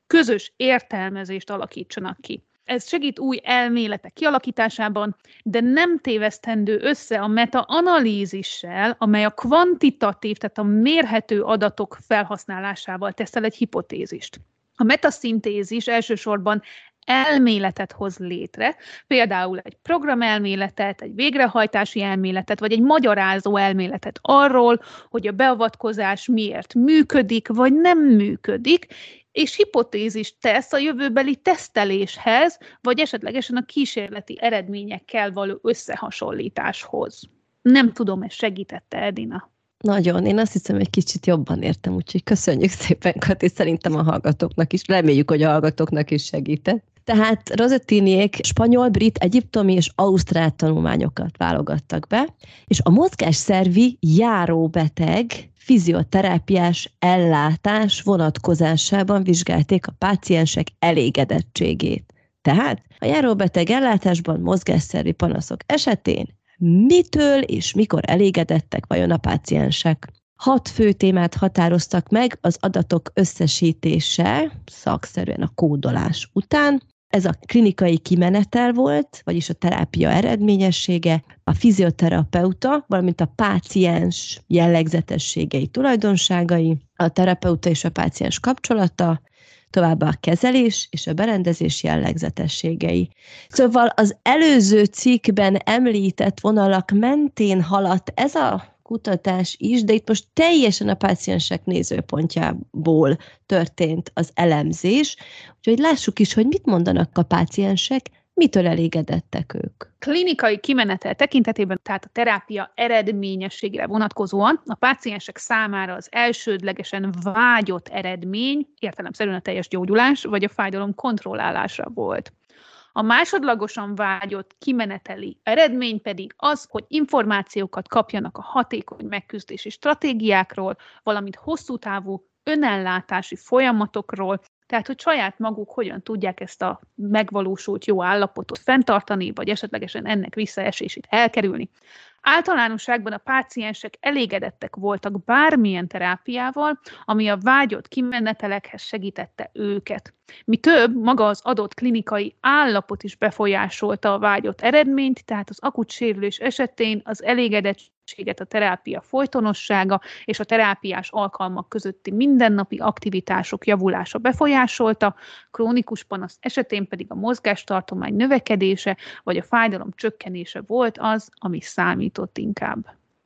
S3: közös értelmezést alakítsanak ki. Ez segít új elméletek kialakításában, de nem tévesztendő össze a meta-analízissel, amely a kvantitatív, tehát a mérhető adatok felhasználásával tesz el egy hipotézist. A metaszintézis elsősorban elméletet hoz létre, például egy programelméletet, egy végrehajtási elméletet, vagy egy magyarázó elméletet arról, hogy a beavatkozás miért működik, vagy nem működik, és hipotézist tesz a jövőbeli teszteléshez, vagy esetlegesen a kísérleti eredményekkel való összehasonlításhoz. Nem tudom, ez segítette Edina.
S4: Nagyon, én azt hiszem, egy kicsit jobban értem, úgyhogy köszönjük szépen, Kati, szerintem a hallgatóknak is, reméljük, hogy a hallgatóknak is segített. Tehát Rosettiniék spanyol, brit, egyiptomi és ausztrál tanulmányokat válogattak be, és a mozgásszervi járóbeteg fizioterápiás ellátás vonatkozásában vizsgálték a páciensek elégedettségét. Tehát a járóbeteg ellátásban mozgásszervi panaszok esetén mitől és mikor elégedettek vajon a páciensek. Hat fő témát határoztak meg az adatok összesítése, szakszerűen a kódolás után, ez a klinikai kimenetel volt, vagyis a terápia eredményessége, a fizioterapeuta, valamint a páciens jellegzetességei, tulajdonságai, a terapeuta és a páciens kapcsolata, továbbá a kezelés és a berendezés jellegzetességei. Szóval az előző cikkben említett vonalak mentén haladt ez a kutatás is, de itt most teljesen a páciensek nézőpontjából történt az elemzés, úgyhogy lássuk is, hogy mit mondanak a páciensek, mitől elégedettek ők.
S3: Klinikai kimenetel tekintetében, tehát a terápia eredményességre vonatkozóan a páciensek számára az elsődlegesen vágyott eredmény értelemszerűen a teljes gyógyulás vagy a fájdalom kontrollálása volt. A másodlagosan vágyott kimeneteli eredmény pedig az, hogy információkat kapjanak a hatékony megküzdési stratégiákról, valamint hosszú távú önellátási folyamatokról, tehát, hogy saját maguk hogyan tudják ezt a megvalósult jó állapotot fenntartani, vagy esetlegesen ennek visszaesését elkerülni. Általánosságban a páciensek elégedettek voltak bármilyen terápiával, ami a vágyott kimenetelekhez segítette őket. Mi több, maga az adott klinikai állapot is befolyásolta a vágyott eredményt, tehát az akut sérülés esetén az elégedettséget a terápia folytonossága és a terápiás alkalmak közötti mindennapi aktivitások javulása befolyásolta, krónikus panasz esetén pedig a mozgástartomány növekedése vagy a fájdalom csökkenése volt az, ami számított inkább.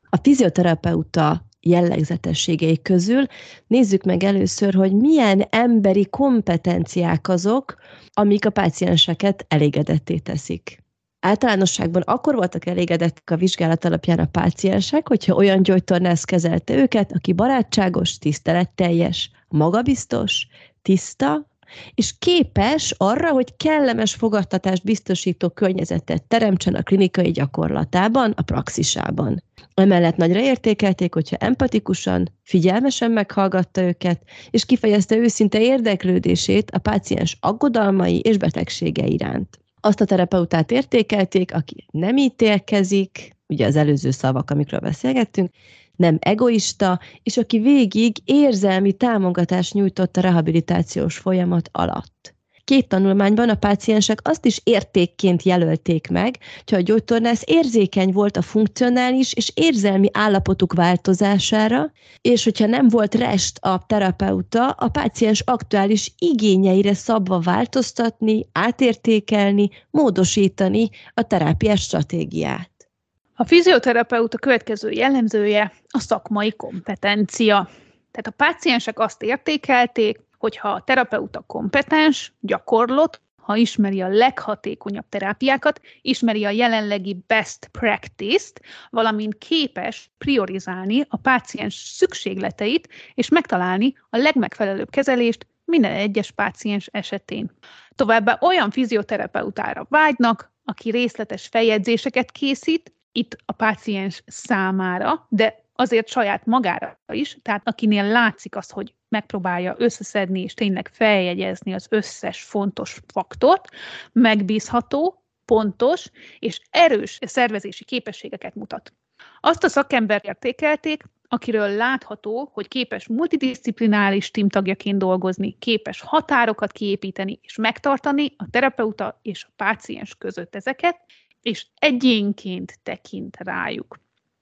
S4: A fizioterapeuta jellegzetességei közül. Nézzük meg először, hogy milyen emberi kompetenciák azok, amik a pácienseket elégedetté teszik. Általánosságban akkor voltak elégedettek a vizsgálat alapján a páciensek, hogyha olyan gyógytornász kezelte őket, aki barátságos, tiszteletteljes, magabiztos, tiszta, és képes arra, hogy kellemes fogadtatást biztosító környezetet teremtsen a klinikai gyakorlatában, a praxisában. Emellett nagyra értékelték, hogyha empatikusan, figyelmesen meghallgatta őket, és kifejezte őszinte érdeklődését a páciens aggodalmai és betegsége iránt. Azt a terapeutát értékelték, aki nem ítélkezik, ugye az előző szavak, amikről beszélgettünk, nem egoista, és aki végig érzelmi támogatást nyújtott a rehabilitációs folyamat alatt. Két tanulmányban a páciensek azt is értékként jelölték meg, hogy a gyógytornász érzékeny volt a funkcionális és érzelmi állapotuk változására, és hogyha nem volt rest a terapeuta, a páciens aktuális igényeire szabva változtatni, átértékelni, módosítani a terápiás stratégiát.
S3: A fizioterapeuta következő jellemzője a szakmai kompetencia. Tehát a páciensek azt értékelték, hogyha a terapeuta kompetens, gyakorlott, ha ismeri a leghatékonyabb terápiákat, ismeri a jelenlegi best practice-t, valamint képes priorizálni a páciens szükségleteit, és megtalálni a legmegfelelőbb kezelést minden egyes páciens esetén. Továbbá olyan fizioterapeutára vágynak, aki részletes feljegyzéseket készít, itt a páciens számára, de azért saját magára is, tehát akinél látszik az, hogy megpróbálja összeszedni és tényleg feljegyezni az összes fontos faktort, megbízható, pontos és erős szervezési képességeket mutat. Azt a szakember értékelték, akiről látható, hogy képes multidisciplinális tímtagjaként dolgozni, képes határokat kiépíteni és megtartani a terapeuta és a páciens között ezeket, és egyénként tekint rájuk.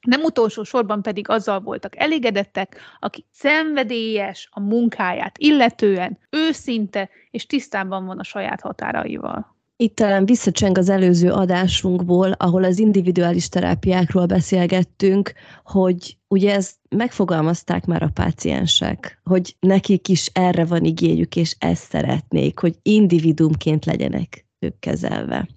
S3: Nem utolsó sorban pedig azzal voltak elégedettek, aki szenvedélyes a munkáját illetően, őszinte és tisztában van a saját határaival.
S4: Itt talán visszacseng az előző adásunkból, ahol az individuális terápiákról beszélgettünk, hogy ugye ezt megfogalmazták már a páciensek, hogy nekik is erre van igényük, és ezt szeretnék, hogy individumként legyenek ők kezelve.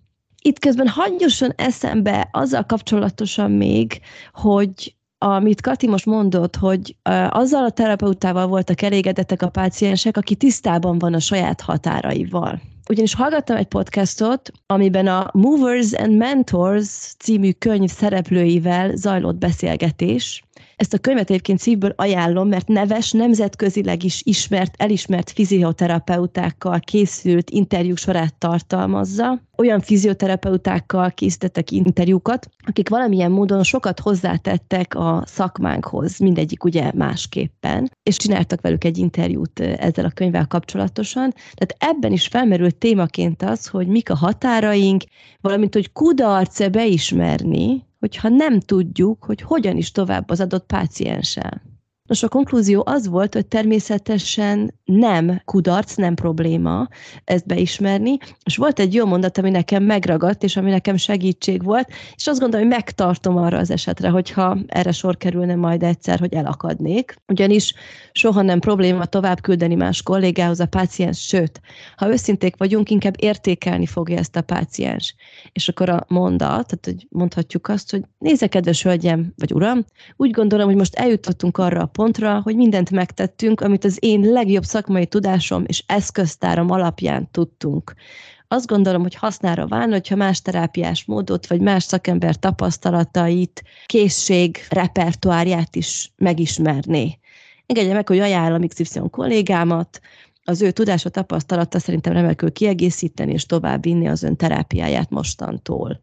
S4: Itt közben hagyjosan eszembe azzal kapcsolatosan még, hogy amit Kati most mondott, hogy azzal a terapeutával voltak elégedettek a páciensek, aki tisztában van a saját határaival. Ugyanis hallgattam egy podcastot, amiben a Movers and Mentors című könyv szereplőivel zajlott beszélgetés, ezt a könyvet egyébként szívből ajánlom, mert neves, nemzetközileg is ismert, elismert fizioterapeutákkal készült interjú sorát tartalmazza. Olyan fizioterapeutákkal készítettek interjúkat, akik valamilyen módon sokat hozzátettek a szakmánkhoz, mindegyik ugye másképpen, és csináltak velük egy interjút ezzel a könyvvel kapcsolatosan. Tehát ebben is felmerült témaként az, hogy mik a határaink, valamint, hogy kudarc beismerni, hogyha nem tudjuk, hogy hogyan is tovább az adott pácienssel. Nos, a konklúzió az volt, hogy természetesen nem kudarc, nem probléma ezt beismerni, és volt egy jó mondat, ami nekem megragadt, és ami nekem segítség volt, és azt gondolom, hogy megtartom arra az esetre, hogyha erre sor kerülne majd egyszer, hogy elakadnék. Ugyanis soha nem probléma tovább küldeni más kollégához a páciens, sőt, ha őszinték vagyunk, inkább értékelni fogja ezt a páciens. És akkor a mondat, tehát hogy mondhatjuk azt, hogy nézze, kedves hölgyem, vagy uram, úgy gondolom, hogy most eljutottunk arra a pontra, hogy mindent megtettünk, amit az én legjobb szakmai tudásom és eszköztárom alapján tudtunk. Azt gondolom, hogy hasznára válna, hogyha más terápiás módot, vagy más szakember tapasztalatait, készség, repertoárját is megismerné. Engedje meg, hogy ajánlom XY kollégámat, az ő tudása, tapasztalata szerintem remekül kiegészíteni és tovább vinni az ön terápiáját mostantól.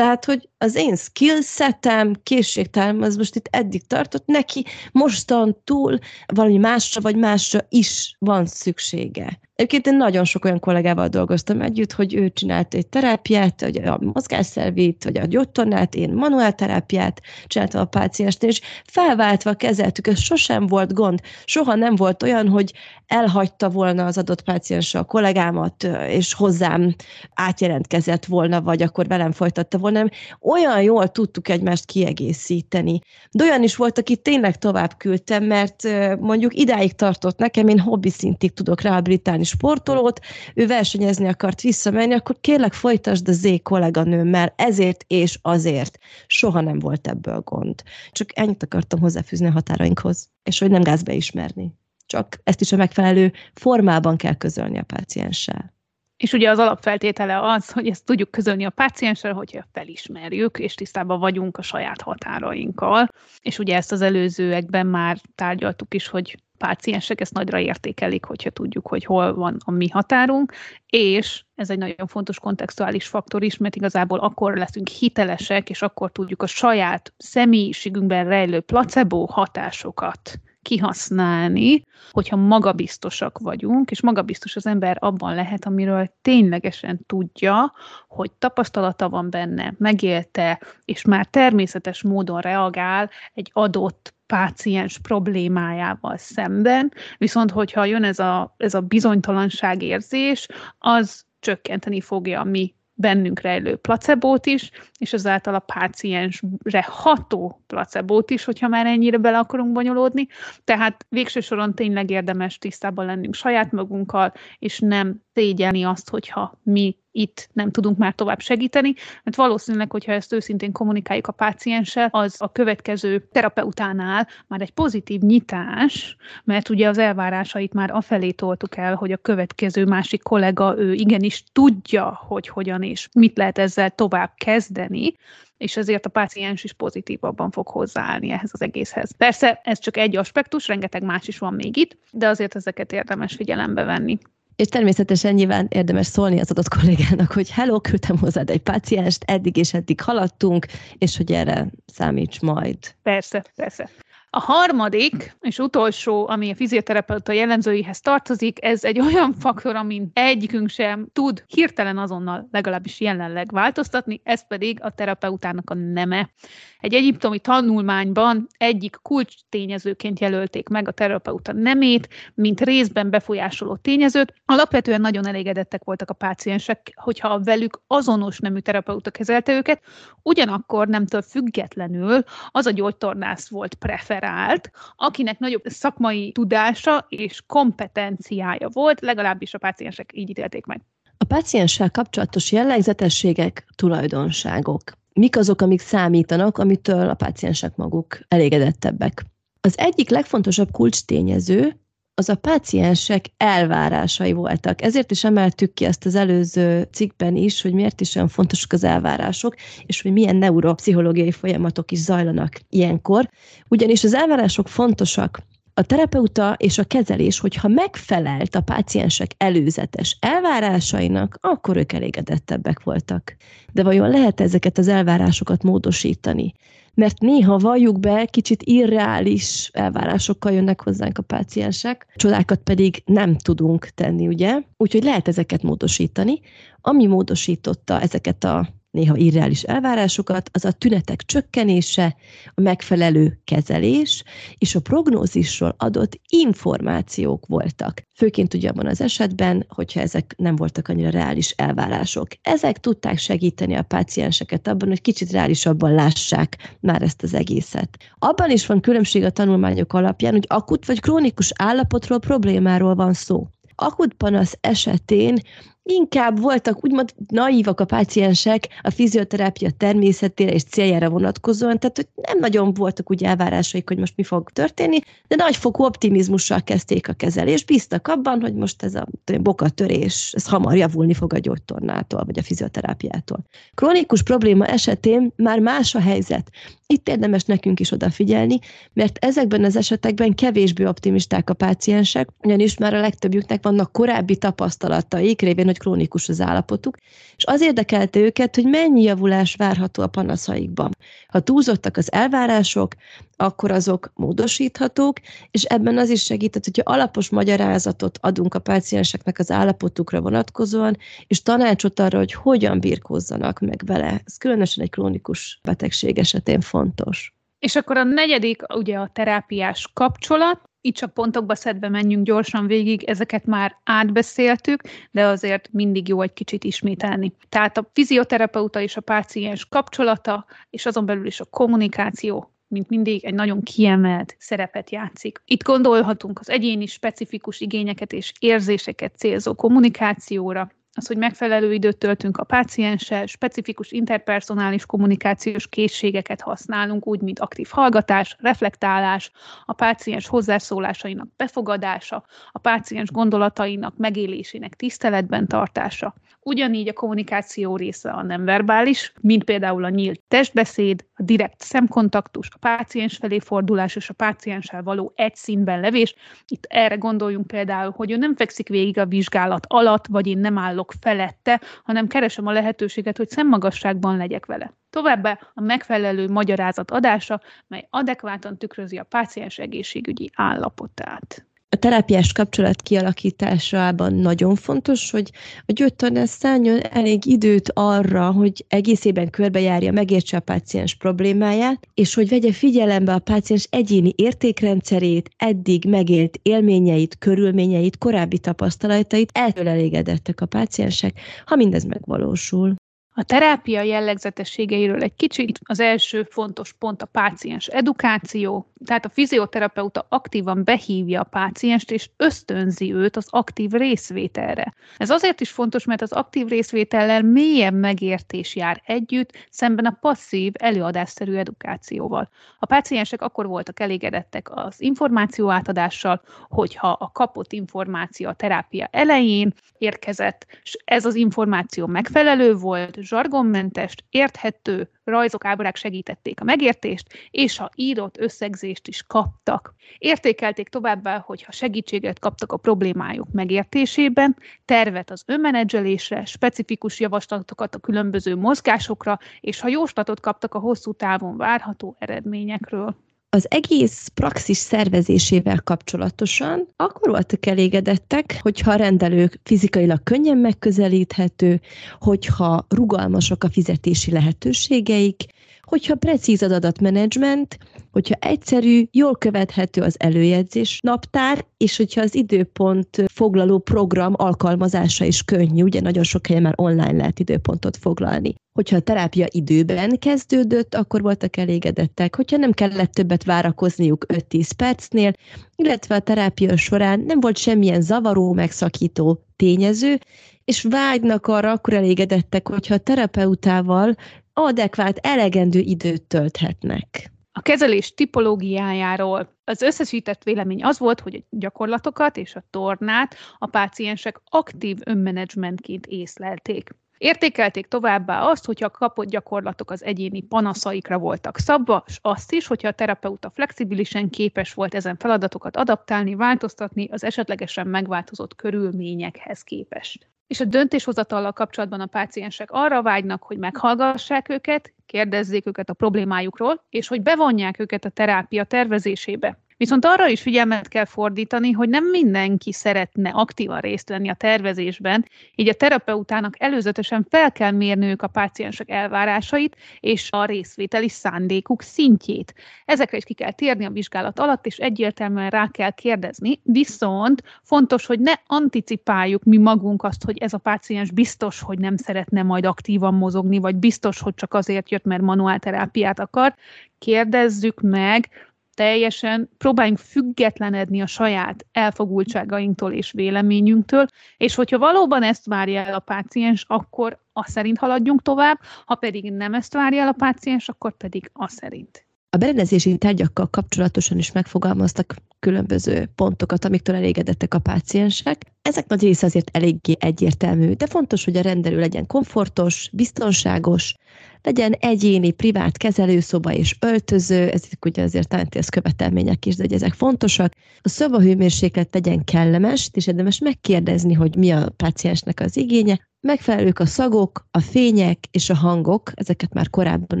S4: Tehát, hogy az én skillsetem, készségtárm, az most itt eddig tartott, neki mostan túl valami másra vagy másra is van szüksége. Egyébként én nagyon sok olyan kollégával dolgoztam együtt, hogy ő csinált egy terápiát, vagy a mozgásszervét, vagy a gyógytornát, én manuálterápiát csináltam a páciensnél, és felváltva kezeltük, ez sosem volt gond. Soha nem volt olyan, hogy elhagyta volna az adott páciens a kollégámat, és hozzám átjelentkezett volna, vagy akkor velem folytatta volna. Olyan jól tudtuk egymást kiegészíteni. De olyan is volt, aki tényleg tovább küldtem, mert mondjuk idáig tartott nekem, én hobbi szintig tudok rehabilitálni sportolót, ő versenyezni akart visszamenni, akkor kérlek folytasd a Z kolléganőmmel, ezért és azért. Soha nem volt ebből gond. Csak ennyit akartam hozzáfűzni a határainkhoz, és hogy nem gáz beismerni. Csak ezt is a megfelelő formában kell közölni a pácienssel.
S3: És ugye az alapfeltétele az, hogy ezt tudjuk közölni a pácienssel, hogyha felismerjük, és tisztában vagyunk a saját határainkkal. És ugye ezt az előzőekben már tárgyaltuk is, hogy páciensek ezt nagyra értékelik, hogyha tudjuk, hogy hol van a mi határunk, és ez egy nagyon fontos kontextuális faktor is, mert igazából akkor leszünk hitelesek, és akkor tudjuk a saját személyiségünkben rejlő placebo hatásokat kihasználni, hogyha magabiztosak vagyunk, és magabiztos az ember abban lehet, amiről ténylegesen tudja, hogy tapasztalata van benne, megélte, és már természetes módon reagál egy adott páciens problémájával szemben, viszont hogyha jön ez a, ez a bizonytalanság érzés, az csökkenteni fogja a mi bennünk rejlő placebót is, és ezáltal a páciensre ható placebót is, hogyha már ennyire bele akarunk bonyolódni. Tehát végső soron tényleg érdemes tisztában lennünk saját magunkkal, és nem szégyelni azt, hogyha mi itt nem tudunk már tovább segíteni, mert valószínűleg, hogyha ezt őszintén kommunikáljuk a pácienssel, az a következő terapeutánál már egy pozitív nyitás, mert ugye az elvárásait már afelé toltuk el, hogy a következő másik kollega, ő igenis tudja, hogy hogyan és mit lehet ezzel tovább kezdeni, és ezért a páciens is pozitívabban fog hozzáállni ehhez az egészhez. Persze ez csak egy aspektus, rengeteg más is van még itt, de azért ezeket érdemes figyelembe venni.
S4: És természetesen nyilván érdemes szólni az adott kollégának, hogy hello, küldtem hozzád egy pácienst, eddig és eddig haladtunk, és hogy erre számíts majd.
S3: Persze, persze. A harmadik és utolsó, ami a fizioterapeuta jellemzőihez tartozik, ez egy olyan faktor, amin egyikünk sem tud hirtelen azonnal legalábbis jelenleg változtatni, ez pedig a terapeutának a neme. Egy egyiptomi tanulmányban egyik kulcs tényezőként jelölték meg a terapeuta nemét, mint részben befolyásoló tényezőt. Alapvetően nagyon elégedettek voltak a páciensek, hogyha a velük azonos nemű terapeuta kezelte őket, ugyanakkor nemtől függetlenül az a gyógytornász volt preferált, akinek nagyobb szakmai tudása és kompetenciája volt, legalábbis a páciensek így ítélték meg.
S4: A pácienssel kapcsolatos jellegzetességek, tulajdonságok mik azok, amik számítanak, amitől a páciensek maguk elégedettebbek. Az egyik legfontosabb kulcstényező az a páciensek elvárásai voltak. Ezért is emeltük ki ezt az előző cikkben is, hogy miért is olyan fontosak az elvárások, és hogy milyen neuropszichológiai folyamatok is zajlanak ilyenkor. Ugyanis az elvárások fontosak a terapeuta és a kezelés, hogyha megfelelt a páciensek előzetes elvárásainak, akkor ők elégedettebbek voltak. De vajon lehet ezeket az elvárásokat módosítani? Mert néha valljuk be, kicsit irreális elvárásokkal jönnek hozzánk a páciensek, csodákat pedig nem tudunk tenni, ugye? Úgyhogy lehet ezeket módosítani. Ami módosította ezeket a néha irreális elvárásokat, az a tünetek csökkenése, a megfelelő kezelés és a prognózisról adott információk voltak. Főként ugye abban az esetben, hogyha ezek nem voltak annyira reális elvárások. Ezek tudták segíteni a pácienseket abban, hogy kicsit reálisabban lássák már ezt az egészet. Abban is van különbség a tanulmányok alapján, hogy akut vagy krónikus állapotról, problémáról van szó akut panasz esetén inkább voltak úgymond naívak a páciensek a fizioterápia természetére és céljára vonatkozóan, tehát hogy nem nagyon voltak úgy elvárásaik, hogy most mi fog történni, de nagyfokú optimizmussal kezdték a kezelést, bíztak abban, hogy most ez a bokatörés, ez hamar javulni fog a gyógytornától, vagy a fizioterápiától. Krónikus probléma esetén már más a helyzet. Itt érdemes nekünk is odafigyelni, mert ezekben az esetekben kevésbé optimisták a páciensek, ugyanis már a legtöbbjüknek vannak korábbi tapasztalataik, révén, hogy krónikus az állapotuk, és az érdekelte őket, hogy mennyi javulás várható a panaszaikban. Ha túlzottak az elvárások, akkor azok módosíthatók, és ebben az is segített, hogyha alapos magyarázatot adunk a pácienseknek az állapotukra vonatkozóan, és tanácsot arra, hogy hogyan birkózzanak meg vele. Ez különösen egy krónikus betegség esetén fontos.
S3: És akkor a negyedik, ugye a terápiás kapcsolat, itt csak pontokba szedve menjünk gyorsan végig, ezeket már átbeszéltük, de azért mindig jó egy kicsit ismételni. Tehát a fizioterapeuta és a páciens kapcsolata, és azon belül is a kommunikáció, mint mindig egy nagyon kiemelt szerepet játszik. Itt gondolhatunk az egyéni specifikus igényeket és érzéseket célzó kommunikációra, az, hogy megfelelő időt töltünk a pácienssel, specifikus interpersonális kommunikációs készségeket használunk, úgy, mint aktív hallgatás, reflektálás, a páciens hozzászólásainak befogadása, a páciens gondolatainak megélésének tiszteletben tartása, Ugyanígy a kommunikáció része a nem verbális, mint például a nyílt testbeszéd, a direkt szemkontaktus, a páciens felé fordulás és a pácienssel való egy színben levés. Itt erre gondoljunk például, hogy ő nem fekszik végig a vizsgálat alatt, vagy én nem állok felette, hanem keresem a lehetőséget, hogy szemmagasságban legyek vele. Továbbá a megfelelő magyarázat adása, mely adekvátan tükrözi a páciens egészségügyi állapotát
S4: a terápiás kapcsolat kialakításában nagyon fontos, hogy a gyógytornász szálljon elég időt arra, hogy egészében körbejárja, megértse a páciens problémáját, és hogy vegye figyelembe a páciens egyéni értékrendszerét, eddig megélt élményeit, körülményeit, korábbi tapasztalatait, eltől elégedettek a páciensek, ha mindez megvalósul.
S3: A terápia jellegzetességeiről egy kicsit az első fontos pont a páciens edukáció, tehát a fizioterapeuta aktívan behívja a pácienst és ösztönzi őt az aktív részvételre. Ez azért is fontos, mert az aktív részvétellel mélyebb megértés jár együtt, szemben a passzív, előadásszerű edukációval. A páciensek akkor voltak elégedettek az információ átadással, hogyha a kapott információ a terápia elején érkezett, és ez az információ megfelelő volt, zsargonmentes, érthető, rajzok, ábrák segítették a megértést, és a írott összegzést is kaptak. Értékelték továbbá, hogy ha segítséget kaptak a problémájuk megértésében, tervet az önmenedzselésre, specifikus javaslatokat a különböző mozgásokra, és ha jóslatot kaptak a hosszú távon várható eredményekről
S4: az egész praxis szervezésével kapcsolatosan akkor voltak elégedettek, hogyha a rendelők fizikailag könnyen megközelíthető, hogyha rugalmasak a fizetési lehetőségeik, hogyha precíz az adatmenedzsment, hogyha egyszerű, jól követhető az előjegyzés naptár, és hogyha az időpont foglaló program alkalmazása is könnyű, ugye nagyon sok helyen már online lehet időpontot foglalni. Hogyha a terápia időben kezdődött, akkor voltak elégedettek, hogyha nem kellett többet várakozniuk 5-10 percnél, illetve a terápia során nem volt semmilyen zavaró, megszakító tényező, és vágynak arra, akkor elégedettek, hogyha a terapeutával adekvát, elegendő időt tölthetnek.
S3: A kezelés tipológiájáról az összesített vélemény az volt, hogy a gyakorlatokat és a tornát a páciensek aktív önmenedzsmentként észlelték. Értékelték továbbá azt, hogyha a kapott gyakorlatok az egyéni panaszaikra voltak szabva, és azt is, hogyha a terapeuta flexibilisen képes volt ezen feladatokat adaptálni, változtatni az esetlegesen megváltozott körülményekhez képest és a döntéshozatallal kapcsolatban a páciensek arra vágynak, hogy meghallgassák őket, kérdezzék őket a problémájukról, és hogy bevonják őket a terápia tervezésébe. Viszont arra is figyelmet kell fordítani, hogy nem mindenki szeretne aktívan részt venni a tervezésben, így a terapeutának előzetesen fel kell mérniük a páciensek elvárásait és a részvételi szándékuk szintjét. Ezekre is ki kell térni a vizsgálat alatt, és egyértelműen rá kell kérdezni, viszont fontos, hogy ne anticipáljuk mi magunk azt, hogy ez a páciens biztos, hogy nem szeretne majd aktívan mozogni, vagy biztos, hogy csak azért jött, mert manuálterápiát akar. Kérdezzük meg, teljesen próbáljunk függetlenedni a saját elfogultságainktól és véleményünktől, és hogyha valóban ezt várja el a páciens, akkor a szerint haladjunk tovább, ha pedig nem ezt várja el a páciens, akkor pedig a szerint.
S4: A berendezési tárgyakkal kapcsolatosan is megfogalmaztak különböző pontokat, amiktől elégedettek a páciensek. Ezek nagy része azért eléggé egyértelmű, de fontos, hogy a rendelő legyen komfortos, biztonságos, legyen egyéni, privát kezelőszoba és öltöző, ezek ugye azért ez követelmények is, de hogy ezek fontosak. A szobahőmérséklet legyen kellemes, és érdemes megkérdezni, hogy mi a páciensnek az igénye. Megfelelők a szagok, a fények és a hangok, ezeket már korábban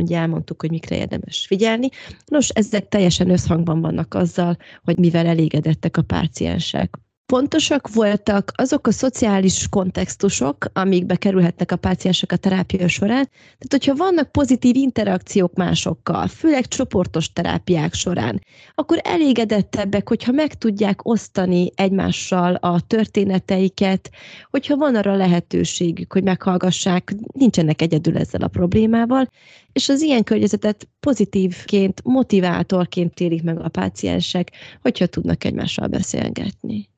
S4: ugye elmondtuk, hogy mikre érdemes figyelni. Nos, ezek teljesen összhangban vannak azzal, hogy mivel elégedettek a páciensek. Fontosak voltak azok a szociális kontextusok, amikbe kerülhetnek a páciensek a terápia során. Tehát, hogyha vannak pozitív interakciók másokkal, főleg csoportos terápiák során, akkor elégedettebbek, hogyha meg tudják osztani egymással a történeteiket, hogyha van arra lehetőségük, hogy meghallgassák, nincsenek egyedül ezzel a problémával, és az ilyen környezetet pozitívként, motivátorként élik meg a páciensek, hogyha tudnak egymással beszélgetni.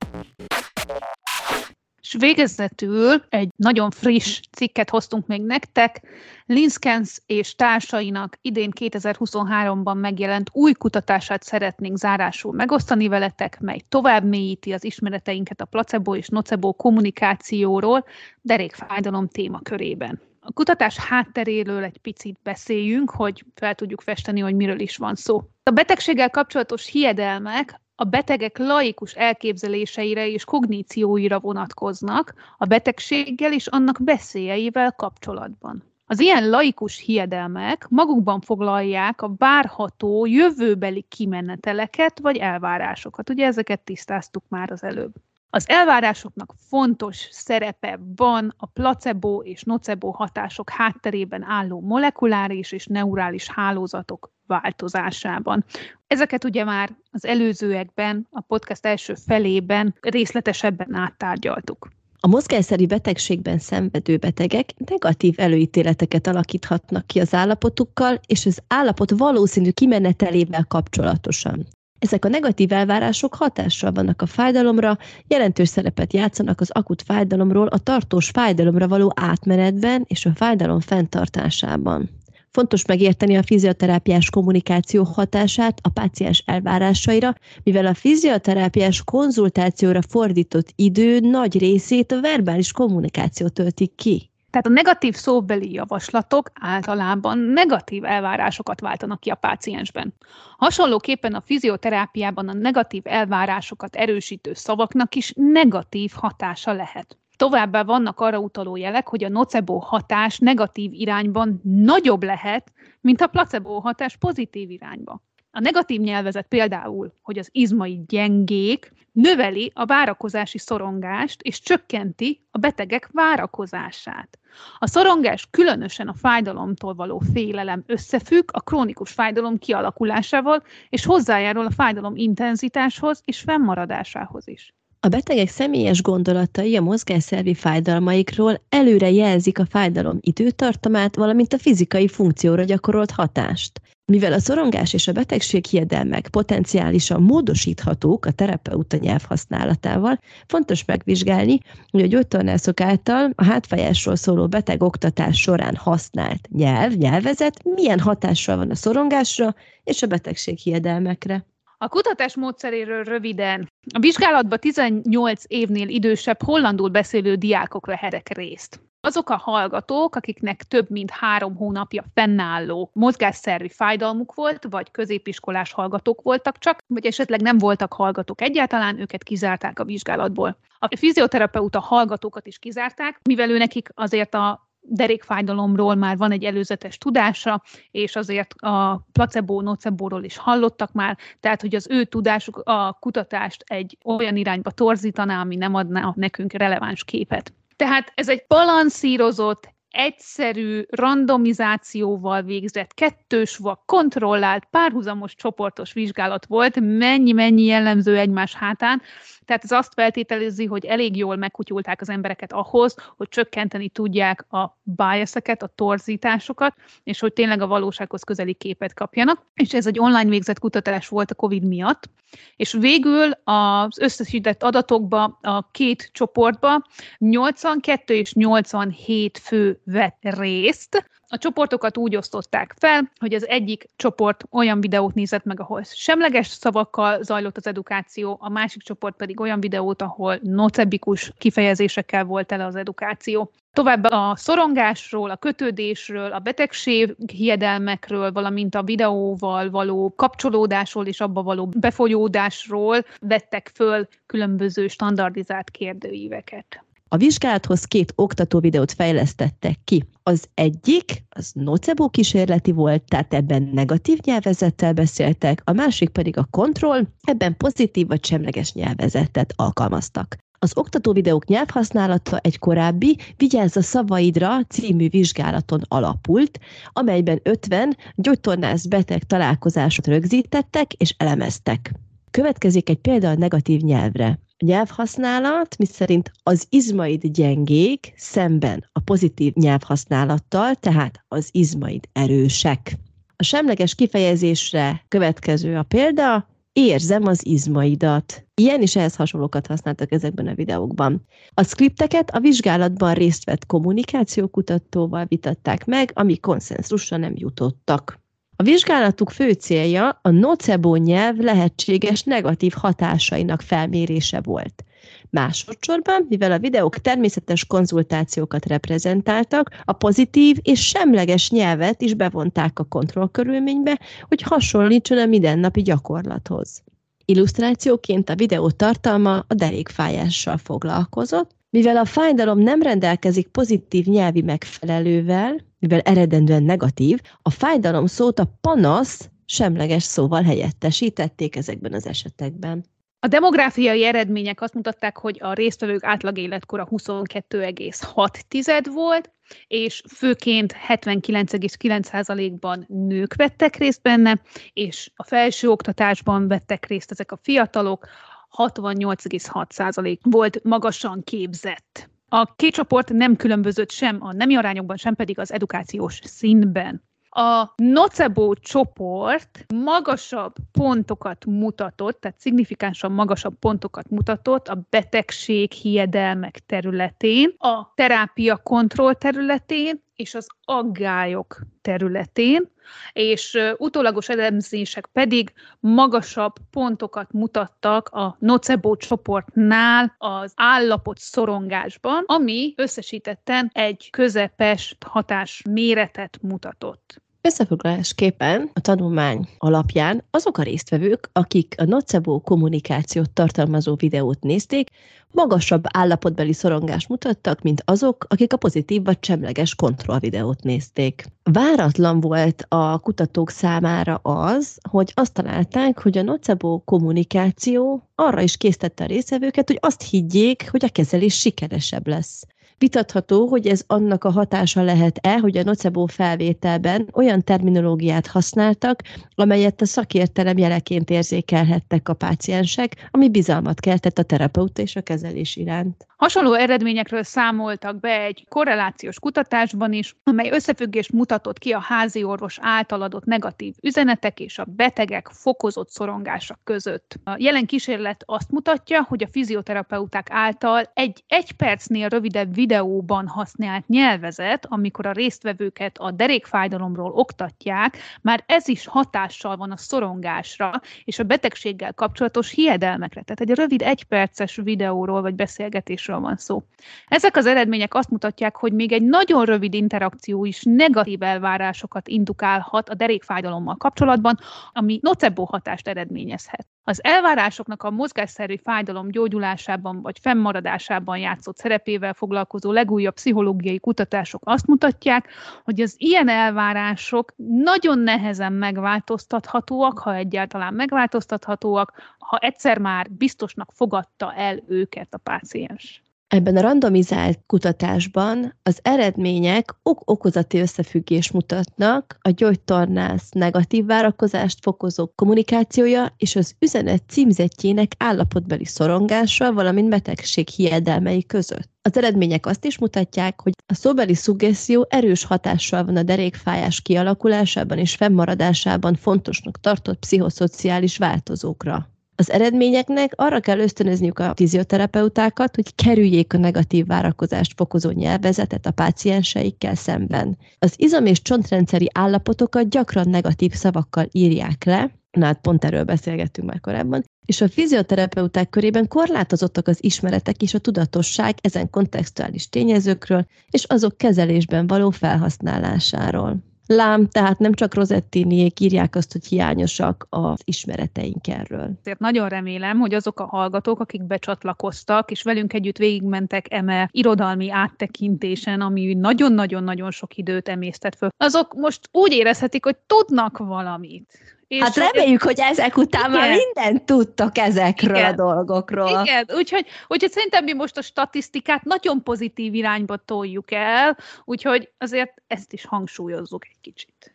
S3: És végezetül egy nagyon friss cikket hoztunk még nektek, Linskens és társainak idén 2023-ban megjelent új kutatását szeretnénk zárásul megosztani veletek, mely tovább mélyíti az ismereteinket a placebo és nocebo kommunikációról derékfájdalom témakörében. A kutatás hátteréről egy picit beszéljünk, hogy fel tudjuk festeni, hogy miről is van szó. A betegséggel kapcsolatos hiedelmek a betegek laikus elképzeléseire és kognícióira vonatkoznak a betegséggel és annak beszéljeivel kapcsolatban. Az ilyen laikus hiedelmek magukban foglalják a várható jövőbeli kimeneteleket vagy elvárásokat. Ugye ezeket tisztáztuk már az előbb. Az elvárásoknak fontos szerepe van a placebo és nocebo hatások hátterében álló molekuláris és neurális hálózatok változásában. Ezeket ugye már az előzőekben, a podcast első felében részletesebben áttárgyaltuk.
S4: A mozgásszerű betegségben szenvedő betegek negatív előítéleteket alakíthatnak ki az állapotukkal és az állapot valószínű kimenetelével kapcsolatosan. Ezek a negatív elvárások hatással vannak a fájdalomra, jelentős szerepet játszanak az akut fájdalomról a tartós fájdalomra való átmenetben és a fájdalom fenntartásában. Fontos megérteni a fizioterápiás kommunikáció hatását a páciens elvárásaira, mivel a fizioterápiás konzultációra fordított idő nagy részét a verbális kommunikáció töltik ki.
S3: Tehát a negatív szóbeli javaslatok általában negatív elvárásokat váltanak ki a páciensben. Hasonlóképpen a fizioterápiában a negatív elvárásokat erősítő szavaknak is negatív hatása lehet. Továbbá vannak arra utaló jelek, hogy a nocebo hatás negatív irányban nagyobb lehet, mint a placebo hatás pozitív irányba. A negatív nyelvezet például, hogy az izmai gyengék, növeli a várakozási szorongást és csökkenti a betegek várakozását. A szorongás különösen a fájdalomtól való félelem összefügg a krónikus fájdalom kialakulásával, és hozzájárul a fájdalom intenzitáshoz és fennmaradásához is.
S4: A betegek személyes gondolatai a mozgásszervi fájdalmaikról előre jelzik a fájdalom időtartamát, valamint a fizikai funkcióra gyakorolt hatást. Mivel a szorongás és a betegség hiedelmek potenciálisan módosíthatók a terapeuta nyelv használatával, fontos megvizsgálni, hogy a gyógytornászok által a hátfájásról szóló beteg oktatás során használt nyelv, nyelvezet milyen hatással van a szorongásra és a betegség hiedelmekre.
S3: A kutatás módszeréről röviden. A vizsgálatban 18 évnél idősebb hollandul beszélő diákok vehettek részt. Azok a hallgatók, akiknek több mint három hónapja fennálló mozgásszervi fájdalmuk volt, vagy középiskolás hallgatók voltak csak, vagy esetleg nem voltak hallgatók egyáltalán, őket kizárták a vizsgálatból. A fizioterapeuta hallgatókat is kizárták, mivel ő nekik azért a derékfájdalomról már van egy előzetes tudása, és azért a placebo, nocebóról is hallottak már, tehát hogy az ő tudásuk a kutatást egy olyan irányba torzítaná, ami nem adná nekünk releváns képet. Tehát ez egy balanszírozott, egyszerű, randomizációval végzett, kettős vagy kontrollált, párhuzamos csoportos vizsgálat volt, mennyi-mennyi jellemző egymás hátán, tehát ez azt feltételezi, hogy elég jól megkutyulták az embereket ahhoz, hogy csökkenteni tudják a biaseket, a torzításokat, és hogy tényleg a valósághoz közeli képet kapjanak. És ez egy online végzett kutatás volt a COVID miatt. És végül az összesített adatokba a két csoportba 82 és 87 fő vett részt, a csoportokat úgy osztották fel, hogy az egyik csoport olyan videót nézett meg, ahol semleges szavakkal zajlott az edukáció, a másik csoport pedig olyan videót, ahol nocebikus kifejezésekkel volt tele az edukáció. Továbbá a szorongásról, a kötődésről, a betegség hiedelmekről, valamint a videóval való kapcsolódásról és abba való befolyódásról vettek föl különböző standardizált kérdőíveket.
S4: A vizsgálathoz két oktató videót fejlesztettek ki. Az egyik, az nocebo kísérleti volt, tehát ebben negatív nyelvezettel beszéltek, a másik pedig a kontroll, ebben pozitív vagy semleges nyelvezetet alkalmaztak. Az oktató videók nyelvhasználata egy korábbi Vigyázz a szavaidra című vizsgálaton alapult, amelyben 50 gyógytornász beteg találkozásot rögzítettek és elemeztek. Következik egy példa a negatív nyelvre nyelvhasználat, miszerint az izmaid gyengék szemben a pozitív nyelvhasználattal, tehát az izmaid erősek. A semleges kifejezésre következő a példa, érzem az izmaidat. Ilyen és ehhez hasonlókat használtak ezekben a videókban. A skripteket a vizsgálatban részt vett kommunikációkutatóval vitatták meg, ami konszenzusra nem jutottak. A vizsgálatuk fő célja a nocebo nyelv lehetséges negatív hatásainak felmérése volt. Másodszorban, mivel a videók természetes konzultációkat reprezentáltak, a pozitív és semleges nyelvet is bevonták a kontrollkörülménybe, hogy hasonlítson a mindennapi gyakorlathoz. Illusztrációként a videó tartalma a derékfájással foglalkozott, mivel a fájdalom nem rendelkezik pozitív nyelvi megfelelővel, mivel eredendően negatív, a fájdalom szót a panasz semleges szóval helyettesítették ezekben az esetekben.
S3: A demográfiai eredmények azt mutatták, hogy a résztvevők átlag életkora 22,6 volt, és főként 79,9%-ban nők vettek részt benne, és a felső oktatásban vettek részt ezek a fiatalok, 68,6% volt magasan képzett. A két csoport nem különbözött sem a nemi arányokban, sem pedig az edukációs színben. A nocebo csoport magasabb pontokat mutatott, tehát szignifikánsan magasabb pontokat mutatott a betegség hiedelmek területén, a terápia kontroll területén és az aggályok területén, és utólagos elemzések pedig magasabb pontokat mutattak a nocebo csoportnál az állapot szorongásban, ami összesítetten egy közepes hatás méretet mutatott.
S4: Összefoglalásképpen a tanulmány alapján azok a résztvevők, akik a nocebo kommunikációt tartalmazó videót nézték, magasabb állapotbeli szorongást mutattak, mint azok, akik a pozitív vagy semleges kontrollvideót nézték. Váratlan volt a kutatók számára az, hogy azt találták, hogy a nocebo kommunikáció arra is késztette a résztvevőket, hogy azt higgyék, hogy a kezelés sikeresebb lesz. Vitatható, hogy ez annak a hatása lehet-e, hogy a nocebo felvételben olyan terminológiát használtak, amelyet a szakértelem jeleként érzékelhettek a páciensek, ami bizalmat keltett a terapeuta és a kezelés iránt.
S3: Hasonló eredményekről számoltak be egy korrelációs kutatásban is, amely összefüggést mutatott ki a házi orvos által adott negatív üzenetek és a betegek fokozott szorongása között. A jelen kísérlet azt mutatja, hogy a fizioterapeuták által egy egy percnél rövidebb videóban használt nyelvezet, amikor a résztvevőket a derékfájdalomról oktatják, már ez is hatással van a szorongásra és a betegséggel kapcsolatos hiedelmekre. Tehát egy rövid egyperces videóról vagy beszélgetésről van szó. Ezek az eredmények azt mutatják, hogy még egy nagyon rövid interakció is negatív elvárásokat indukálhat a derékfájdalommal kapcsolatban, ami nocebo hatást eredményezhet. Az elvárásoknak a mozgásszerű fájdalom gyógyulásában vagy fennmaradásában játszott szerepével foglalkozó legújabb pszichológiai kutatások azt mutatják, hogy az ilyen elvárások nagyon nehezen megváltoztathatóak, ha egyáltalán megváltoztathatóak, ha egyszer már biztosnak fogadta el őket a páciens.
S4: Ebben a randomizált kutatásban az eredmények ok-okozati összefüggés mutatnak a gyógytornász negatív várakozást fokozó kommunikációja és az üzenet címzetjének állapotbeli szorongása, valamint betegség hiedelmei között. Az eredmények azt is mutatják, hogy a szóbeli szuggeszió erős hatással van a derékfájás kialakulásában és fennmaradásában fontosnak tartott pszichoszociális változókra. Az eredményeknek arra kell ösztönözniük a fizioterapeutákat, hogy kerüljék a negatív várakozást fokozó nyelvezetet a pácienseikkel szemben. Az izom- és csontrendszeri állapotokat gyakran negatív szavakkal írják le, na hát pont erről beszélgettünk már korábban, és a fizioterapeuták körében korlátozottak az ismeretek és a tudatosság ezen kontextuális tényezőkről és azok kezelésben való felhasználásáról. Lám, tehát nem csak Rosettiniék írják azt, hogy hiányosak az ismereteink erről.
S3: Ezért nagyon remélem, hogy azok a hallgatók, akik becsatlakoztak, és velünk együtt végigmentek eme irodalmi áttekintésen, ami nagyon-nagyon-nagyon sok időt emésztett föl, azok most úgy érezhetik, hogy tudnak valamit
S4: és hát reméljük, hogy ezek után igen. már mindent tudtak ezekről igen. a dolgokról.
S3: Igen, úgyhogy, úgyhogy szerintem mi most a statisztikát nagyon pozitív irányba toljuk el, úgyhogy azért ezt is hangsúlyozzuk egy kicsit.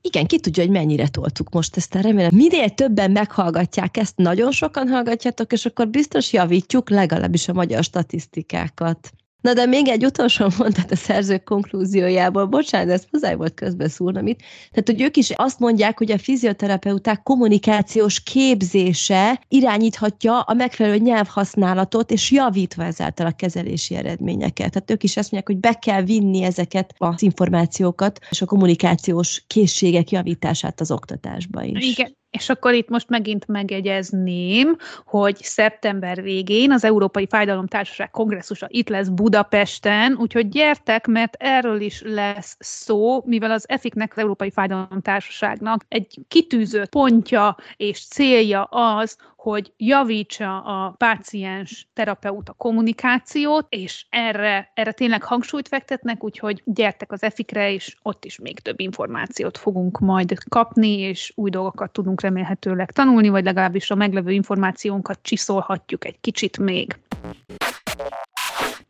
S4: Igen, ki tudja, hogy mennyire toltuk most ezt remélem. Minél többen meghallgatják ezt, nagyon sokan hallgatjátok, és akkor biztos javítjuk legalábbis a magyar statisztikákat. Na de még egy utolsó mondat a szerzők konklúziójából, bocsánat, ez muszáj volt közbeszúrnom itt. Tehát, hogy ők is azt mondják, hogy a fizioterapeuták kommunikációs képzése irányíthatja a megfelelő nyelvhasználatot, és javítva ezáltal a kezelési eredményeket. Tehát ők is azt mondják, hogy be kell vinni ezeket az információkat, és a kommunikációs készségek javítását az oktatásba is.
S3: Igen, és akkor itt most megint megjegyezném, hogy szeptember végén az Európai Fájdalomtársaság kongresszusa itt lesz Budapesten, úgyhogy gyertek, mert erről is lesz szó, mivel az EFIK-nek, az Európai Fájdalomtársaságnak egy kitűzött pontja és célja az, hogy javítsa a páciens terapeuta kommunikációt, és erre, erre tényleg hangsúlyt fektetnek, úgyhogy gyertek az EFIK-re, és ott is még több információt fogunk majd kapni, és új dolgokat tudunk remélhetőleg tanulni, vagy legalábbis a meglevő információnkat csiszolhatjuk egy kicsit még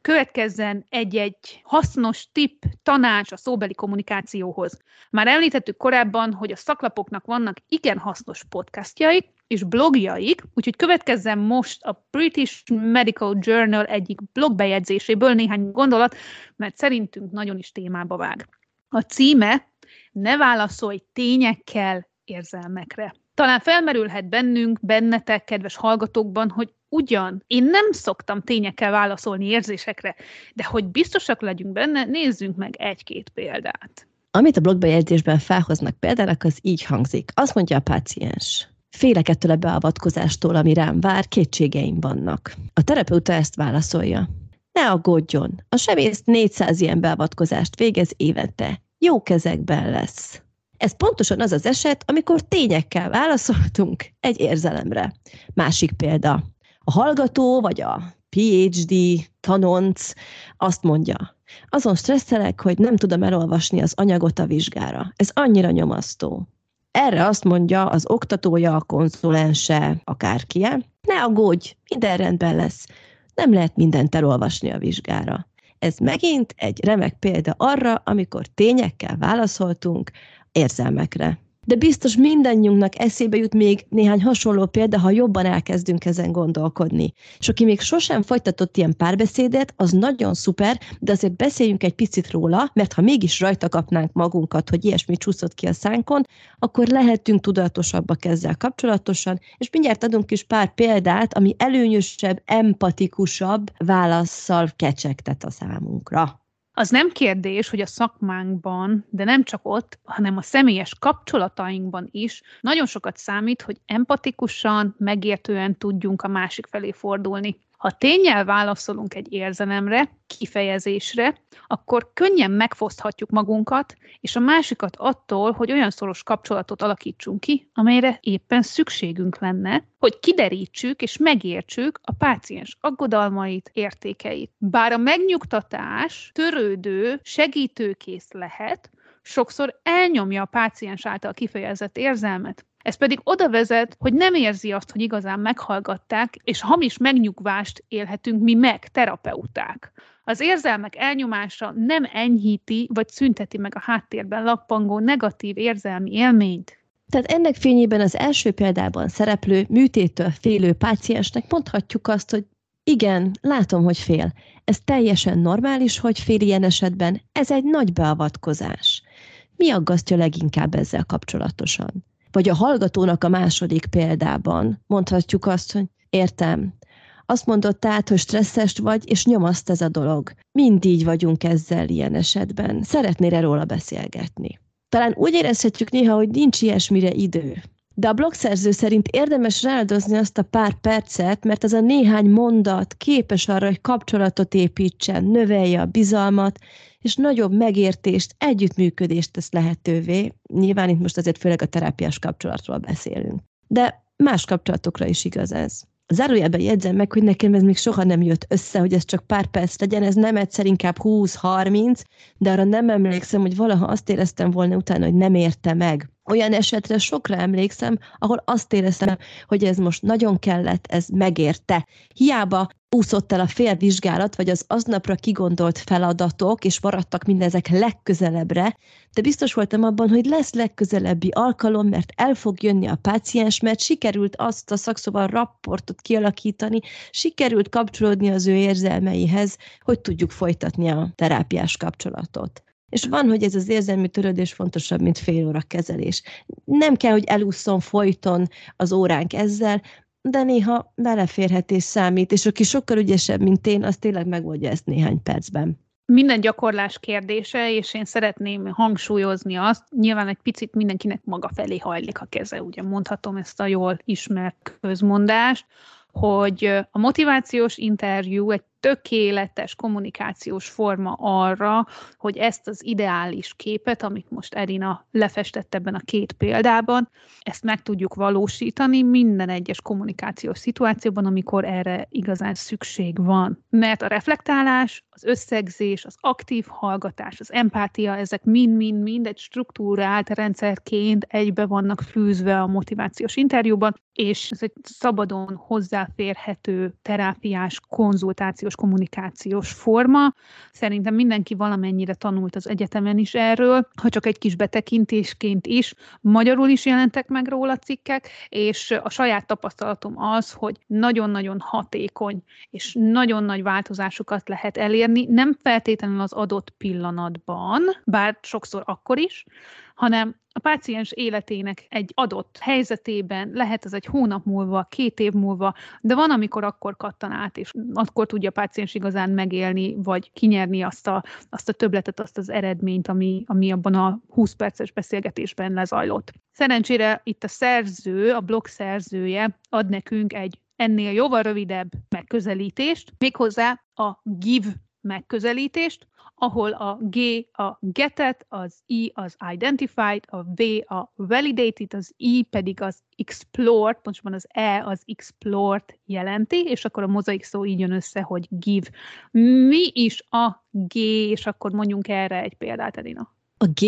S3: következzen egy-egy hasznos tipp, tanács a szóbeli kommunikációhoz. Már említettük korábban, hogy a szaklapoknak vannak igen hasznos podcastjaik és blogjaik, úgyhogy következzen most a British Medical Journal egyik blogbejegyzéséből néhány gondolat, mert szerintünk nagyon is témába vág. A címe Ne válaszolj tényekkel, érzelmekre. Talán felmerülhet bennünk, bennetek, kedves hallgatókban, hogy ugyan én nem szoktam tényekkel válaszolni érzésekre, de hogy biztosak legyünk benne, nézzünk meg egy-két példát.
S4: Amit a blogbejegyzésben felhoznak példának, az így hangzik. Azt mondja a páciens. Félek ettől a beavatkozástól, ami rám vár, kétségeim vannak. A terapeuta ezt válaszolja. Ne aggódjon, a sebész 400 ilyen beavatkozást végez évente. Jó kezekben lesz. Ez pontosan az az eset, amikor tényekkel válaszoltunk egy érzelemre. Másik példa. A hallgató vagy a PhD tanonc azt mondja, azon stresszelek, hogy nem tudom elolvasni az anyagot a vizsgára. Ez annyira nyomasztó. Erre azt mondja az oktatója, a konzulense, akárkie, ne aggódj, minden rendben lesz. Nem lehet mindent elolvasni a vizsgára. Ez megint egy remek példa arra, amikor tényekkel válaszoltunk érzelmekre de biztos mindannyiunknak eszébe jut még néhány hasonló példa, ha jobban elkezdünk ezen gondolkodni. És aki még sosem folytatott ilyen párbeszédet, az nagyon szuper, de azért beszéljünk egy picit róla, mert ha mégis rajta kapnánk magunkat, hogy ilyesmi csúszott ki a szánkon, akkor lehetünk tudatosabbak ezzel kapcsolatosan, és mindjárt adunk is pár példát, ami előnyösebb, empatikusabb válaszsal kecsegtet a számunkra.
S3: Az nem kérdés, hogy a szakmánkban, de nem csak ott, hanem a személyes kapcsolatainkban is nagyon sokat számít, hogy empatikusan, megértően tudjunk a másik felé fordulni. Ha tényel válaszolunk egy érzelemre, kifejezésre, akkor könnyen megfoszthatjuk magunkat, és a másikat attól, hogy olyan szoros kapcsolatot alakítsunk ki, amelyre éppen szükségünk lenne, hogy kiderítsük és megértsük a páciens aggodalmait, értékeit. Bár a megnyugtatás törődő, segítőkész lehet, sokszor elnyomja a páciens által kifejezett érzelmet. Ez pedig oda vezet, hogy nem érzi azt, hogy igazán meghallgatták, és hamis megnyugvást élhetünk mi meg, terapeuták. Az érzelmek elnyomása nem enyhíti vagy szünteti meg a háttérben lappangó negatív érzelmi élményt.
S4: Tehát ennek fényében az első példában szereplő műtétől félő páciensnek mondhatjuk azt, hogy igen, látom, hogy fél. Ez teljesen normális, hogy fél ilyen esetben. Ez egy nagy beavatkozás. Mi aggasztja leginkább ezzel kapcsolatosan? Vagy a hallgatónak a második példában mondhatjuk azt, hogy értem, azt mondott át, hogy stresszes vagy, és nyomaszt ez a dolog. Mind így vagyunk ezzel ilyen esetben. Szeretnél róla beszélgetni. Talán úgy érezhetjük néha, hogy nincs ilyesmire idő. De a blogszerző szerint érdemes rááldozni azt a pár percet, mert ez a néhány mondat képes arra, hogy kapcsolatot építsen, növelje a bizalmat, és nagyobb megértést, együttműködést tesz lehetővé. Nyilván itt most azért főleg a terápiás kapcsolatról beszélünk. De más kapcsolatokra is igaz ez. Zárójelben jegyzem meg, hogy nekem ez még soha nem jött össze, hogy ez csak pár perc legyen, ez nem egyszer inkább 20-30, de arra nem emlékszem, hogy valaha azt éreztem volna utána, hogy nem érte meg olyan esetre sokra emlékszem, ahol azt éreztem, hogy ez most nagyon kellett, ez megérte. Hiába úszott el a félvizsgálat, vagy az aznapra kigondolt feladatok, és maradtak mindezek legközelebbre, de biztos voltam abban, hogy lesz legközelebbi alkalom, mert el fog jönni a páciens, mert sikerült azt a szakszóval rapportot kialakítani, sikerült kapcsolódni az ő érzelmeihez, hogy tudjuk folytatni a terápiás kapcsolatot. És van, hogy ez az érzelmi törődés fontosabb, mint fél óra kezelés. Nem kell, hogy elússzon folyton az óránk ezzel, de néha beleférhetés számít, és aki sokkal ügyesebb, mint én, az tényleg megoldja ezt néhány percben.
S3: Minden gyakorlás kérdése, és én szeretném hangsúlyozni azt, nyilván egy picit mindenkinek maga felé hajlik a keze, ugye mondhatom ezt a jól ismert közmondást, hogy a motivációs interjú egy tökéletes kommunikációs forma arra, hogy ezt az ideális képet, amit most Erina lefestett ebben a két példában, ezt meg tudjuk valósítani minden egyes kommunikációs szituációban, amikor erre igazán szükség van. Mert a reflektálás, az összegzés, az aktív hallgatás, az empátia, ezek mind-mind-mind egy struktúrált rendszerként egybe vannak fűzve a motivációs interjúban, és ez egy szabadon hozzáférhető terápiás konzultáció kommunikációs kommunikációs forma. Szerintem mindenki valamennyire tanult az egyetemen is erről, ha csak egy kis betekintésként is. Magyarul is jelentek meg róla cikkek, és a saját tapasztalatom az, hogy nagyon-nagyon hatékony, és nagyon nagy változásokat lehet elérni, nem feltétlenül az adott pillanatban, bár sokszor akkor is, hanem a páciens életének egy adott helyzetében, lehet ez egy hónap múlva, két év múlva, de van, amikor akkor kattan át, és akkor tudja a páciens igazán megélni, vagy kinyerni azt a, azt a töbletet, azt az eredményt, ami, ami abban a 20 perces beszélgetésben lezajlott. Szerencsére itt a szerző, a blog szerzője ad nekünk egy ennél jóval rövidebb megközelítést, méghozzá a give megközelítést, ahol a G a getet, az I az identified, a V a validated, az I pedig az explored, pontosabban az E az explored jelenti, és akkor a mozaik szó így jön össze, hogy give. Mi is a G, és akkor mondjunk erre egy példát, Edina.
S4: A G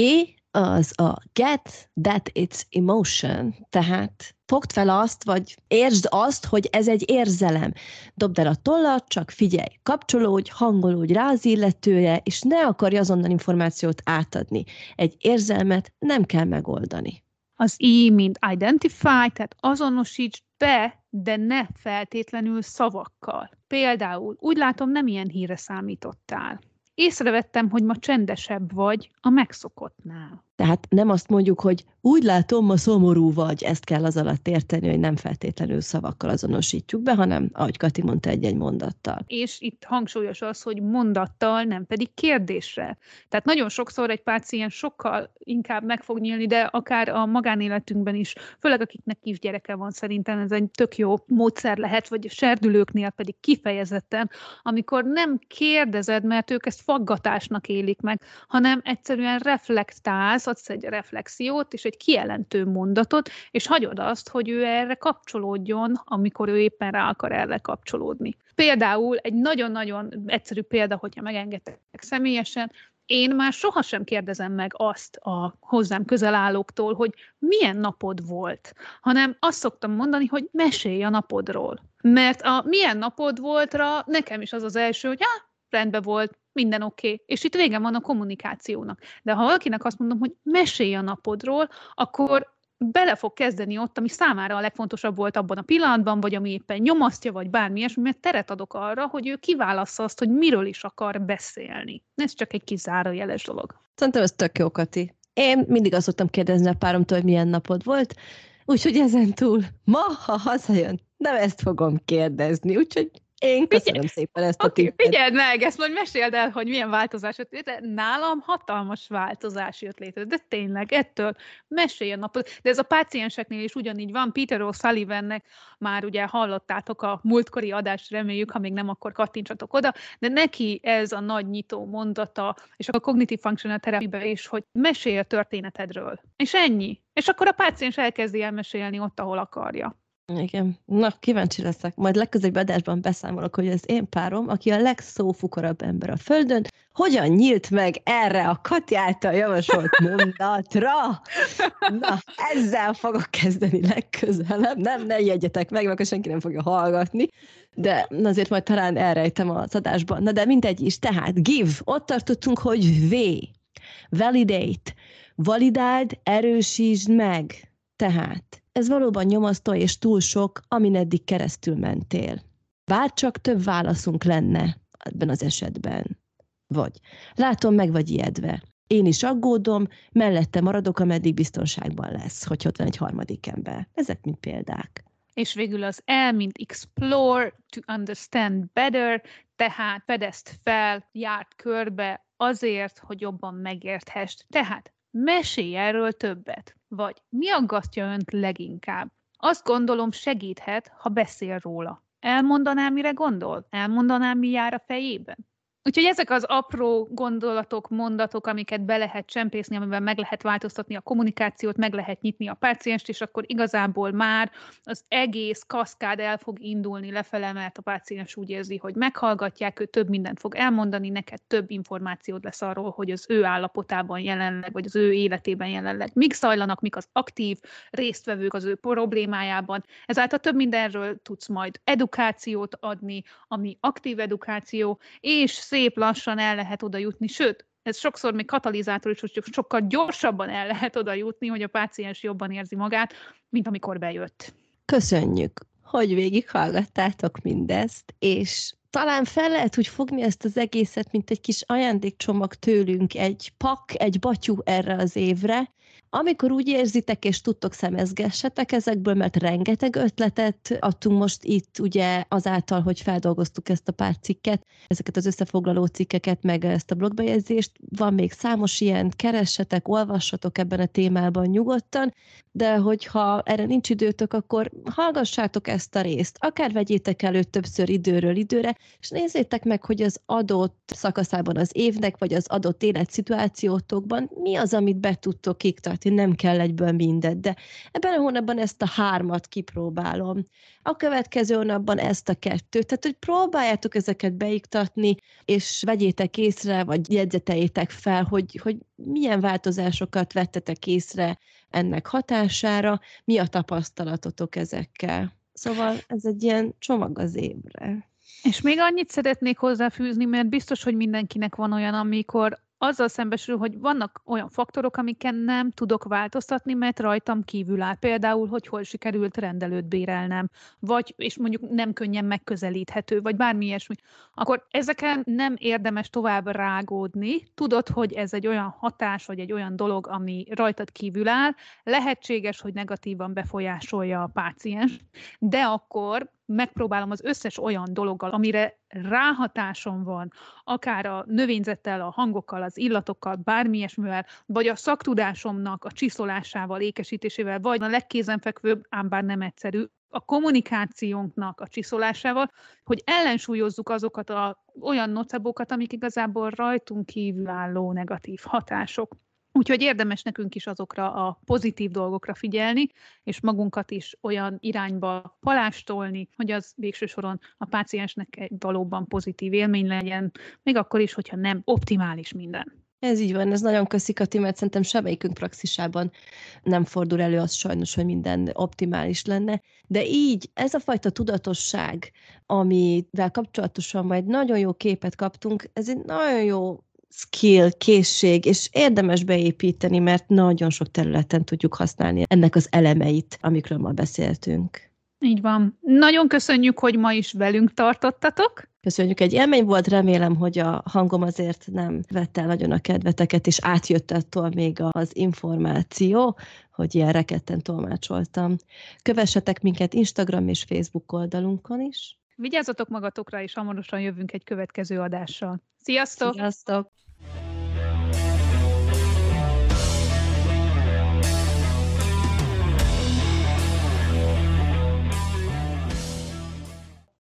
S4: az a get that it's emotion, tehát fogd fel azt, vagy értsd azt, hogy ez egy érzelem. Dobd el a tollat, csak figyelj, kapcsolódj, hangolódj rá az illetője, és ne akarj azonnal információt átadni. Egy érzelmet nem kell megoldani.
S3: Az I, mint identify, tehát azonosíts be, de ne feltétlenül szavakkal. Például, úgy látom, nem ilyen híre számítottál. Észrevettem, hogy ma csendesebb vagy a megszokottnál.
S4: Tehát nem azt mondjuk, hogy úgy látom, ma szomorú vagy, ezt kell az alatt érteni, hogy nem feltétlenül szavakkal azonosítjuk be, hanem, ahogy Kati mondta, egy-egy mondattal.
S3: És itt hangsúlyos az, hogy mondattal, nem pedig kérdésre. Tehát nagyon sokszor egy páciens sokkal inkább meg fog nyílni, de akár a magánéletünkben is, főleg akiknek kisgyereke van, szerintem ez egy tök jó módszer lehet, vagy serdülőknél pedig kifejezetten, amikor nem kérdezed, mert ők ezt faggatásnak élik meg, hanem egyszerűen reflektálsz, adsz egy reflexiót és egy kijelentő mondatot, és hagyod azt, hogy ő erre kapcsolódjon, amikor ő éppen rá akar erre kapcsolódni. Például egy nagyon-nagyon egyszerű példa, hogyha megengedtek személyesen, én már sohasem kérdezem meg azt a hozzám közel állóktól, hogy milyen napod volt, hanem azt szoktam mondani, hogy mesélj a napodról. Mert a milyen napod voltra nekem is az az első, hogy hát rendben volt, minden oké, okay. és itt vége van a kommunikációnak. De ha valakinek azt mondom, hogy mesélj a napodról, akkor bele fog kezdeni ott, ami számára a legfontosabb volt abban a pillanatban, vagy ami éppen nyomasztja, vagy bármi ilyesmi, mert teret adok arra, hogy ő kiválassza azt, hogy miről is akar beszélni. Ez csak egy kizárójeles dolog.
S4: Szerintem ez tök jó, Kati. Én mindig azt szoktam kérdezni a páromtól, hogy milyen napod volt, úgyhogy ezen túl ma, ha hazajön, nem ezt fogom kérdezni, úgyhogy én köszönöm Figyelj, szépen ezt a okay, tippet.
S3: Figyeld meg, ezt majd meséld el, hogy milyen változás jött létre. Nálam hatalmas változás jött létre, de tényleg ettől mesélj a napot. De ez a pácienseknél is ugyanígy van. Peter O'Sullivannek már ugye hallottátok a múltkori adást, reméljük, ha még nem, akkor kattintsatok oda, de neki ez a nagy nyitó mondata, és a Cognitive Functional Therapy-be is, hogy mesélj a történetedről. És ennyi. És akkor a páciens elkezdi elmesélni ott, ahol akarja.
S4: Igen. Na, kíváncsi leszek. Majd legközelebb adásban beszámolok, hogy az én párom, aki a legszófukorabb ember a Földön, hogyan nyílt meg erre a Kati által javasolt [LAUGHS] mondatra? Na, ezzel fogok kezdeni legközelebb. Nem, ne jegyetek meg, mert senki nem fogja hallgatni. De azért majd talán elrejtem az adásban. Na de mindegy is. Tehát give. Ott tartottunk, hogy V. Validate. Validáld, erősítsd meg. Tehát ez valóban nyomasztó és túl sok, amin eddig keresztül mentél. Bár csak több válaszunk lenne ebben az esetben. Vagy látom, meg vagy ijedve. Én is aggódom, mellette maradok, ameddig biztonságban lesz, hogy ott van egy harmadik ember. Ezek mint példák.
S3: És végül az E, mint explore, to understand better, tehát fedezd fel, járt körbe azért, hogy jobban megérthess. Tehát mesélj erről többet. Vagy mi aggasztja önt leginkább? Azt gondolom segíthet, ha beszél róla. Elmondaná, mire gondol? Elmondaná, mi jár a fejében? Úgyhogy ezek az apró gondolatok, mondatok, amiket be lehet csempészni, amivel meg lehet változtatni a kommunikációt, meg lehet nyitni a pácienst, és akkor igazából már az egész kaszkád el fog indulni lefele, mert a páciens úgy érzi, hogy meghallgatják, ő több mindent fog elmondani, neked több információd lesz arról, hogy az ő állapotában jelenleg, vagy az ő életében jelenleg mik zajlanak, mik az aktív résztvevők az ő problémájában. Ezáltal több mindenről tudsz majd edukációt adni, ami aktív edukáció, és szép lassan el lehet oda jutni, sőt, ez sokszor még katalizátor is, hogy sokkal gyorsabban el lehet oda jutni, hogy a páciens jobban érzi magát, mint amikor bejött.
S4: Köszönjük, hogy végighallgattátok mindezt, és talán fel lehet úgy fogni ezt az egészet, mint egy kis ajándékcsomag tőlünk, egy pak, egy batyú erre az évre, amikor úgy érzitek és tudtok, szemezgessetek ezekből, mert rengeteg ötletet adtunk most itt, ugye azáltal, hogy feldolgoztuk ezt a pár cikket, ezeket az összefoglaló cikkeket, meg ezt a blogbejegyzést. Van még számos ilyen, keressetek, olvassatok ebben a témában nyugodtan, de hogyha erre nincs időtök, akkor hallgassátok ezt a részt, akár vegyétek elő többször időről időre, és nézzétek meg, hogy az adott szakaszában az évnek, vagy az adott életszituációtokban mi az, amit be tudtok iktatni, nem kell egyből mindet, de ebben a hónapban ezt a hármat kipróbálom, a következő hónapban ezt a kettőt, tehát hogy próbáljátok ezeket beiktatni, és vegyétek észre, vagy jegyzeteljétek fel, hogy, hogy milyen változásokat vettetek észre ennek hatására, mi a tapasztalatotok ezekkel. Szóval ez egy ilyen csomag az évre.
S3: És még annyit szeretnék hozzáfűzni, mert biztos, hogy mindenkinek van olyan, amikor azzal szembesül, hogy vannak olyan faktorok, amiken nem tudok változtatni, mert rajtam kívül áll. Például, hogy hol sikerült rendelőt bérelnem, vagy, és mondjuk nem könnyen megközelíthető, vagy bármi ilyesmi. Akkor ezeken nem érdemes tovább rágódni. Tudod, hogy ez egy olyan hatás, vagy egy olyan dolog, ami rajtad kívül áll. Lehetséges, hogy negatívan befolyásolja a páciens, de akkor megpróbálom az összes olyan dologgal, amire ráhatásom van, akár a növényzettel, a hangokkal, az illatokkal, bármi ilyesmivel, vagy a szaktudásomnak a csiszolásával, ékesítésével, vagy a legkézenfekvőbb, ám bár nem egyszerű, a kommunikációnknak a csiszolásával, hogy ellensúlyozzuk azokat a olyan nocebókat, amik igazából rajtunk kívülálló negatív hatások. Úgyhogy érdemes nekünk is azokra a pozitív dolgokra figyelni, és magunkat is olyan irányba palástolni, hogy az végső soron a páciensnek egy valóban pozitív élmény legyen, még akkor is, hogyha nem optimális minden.
S4: Ez így van, ez nagyon köszik Kati, mert szerintem semmelyikünk praxisában nem fordul elő az sajnos, hogy minden optimális lenne. De így ez a fajta tudatosság, amivel kapcsolatosan majd nagyon jó képet kaptunk, ez egy nagyon jó skill, készség, és érdemes beépíteni, mert nagyon sok területen tudjuk használni ennek az elemeit, amikről ma beszéltünk.
S3: Így van. Nagyon köszönjük, hogy ma is velünk tartottatok.
S4: Köszönjük, egy élmény volt, remélem, hogy a hangom azért nem vett el nagyon a kedveteket, és átjött attól még az információ, hogy ilyen reketten tolmácsoltam. Kövessetek minket Instagram és Facebook oldalunkon is.
S3: Vigyázzatok magatokra, és hamarosan jövünk egy következő adással. Sziasztok!
S4: Sziasztok!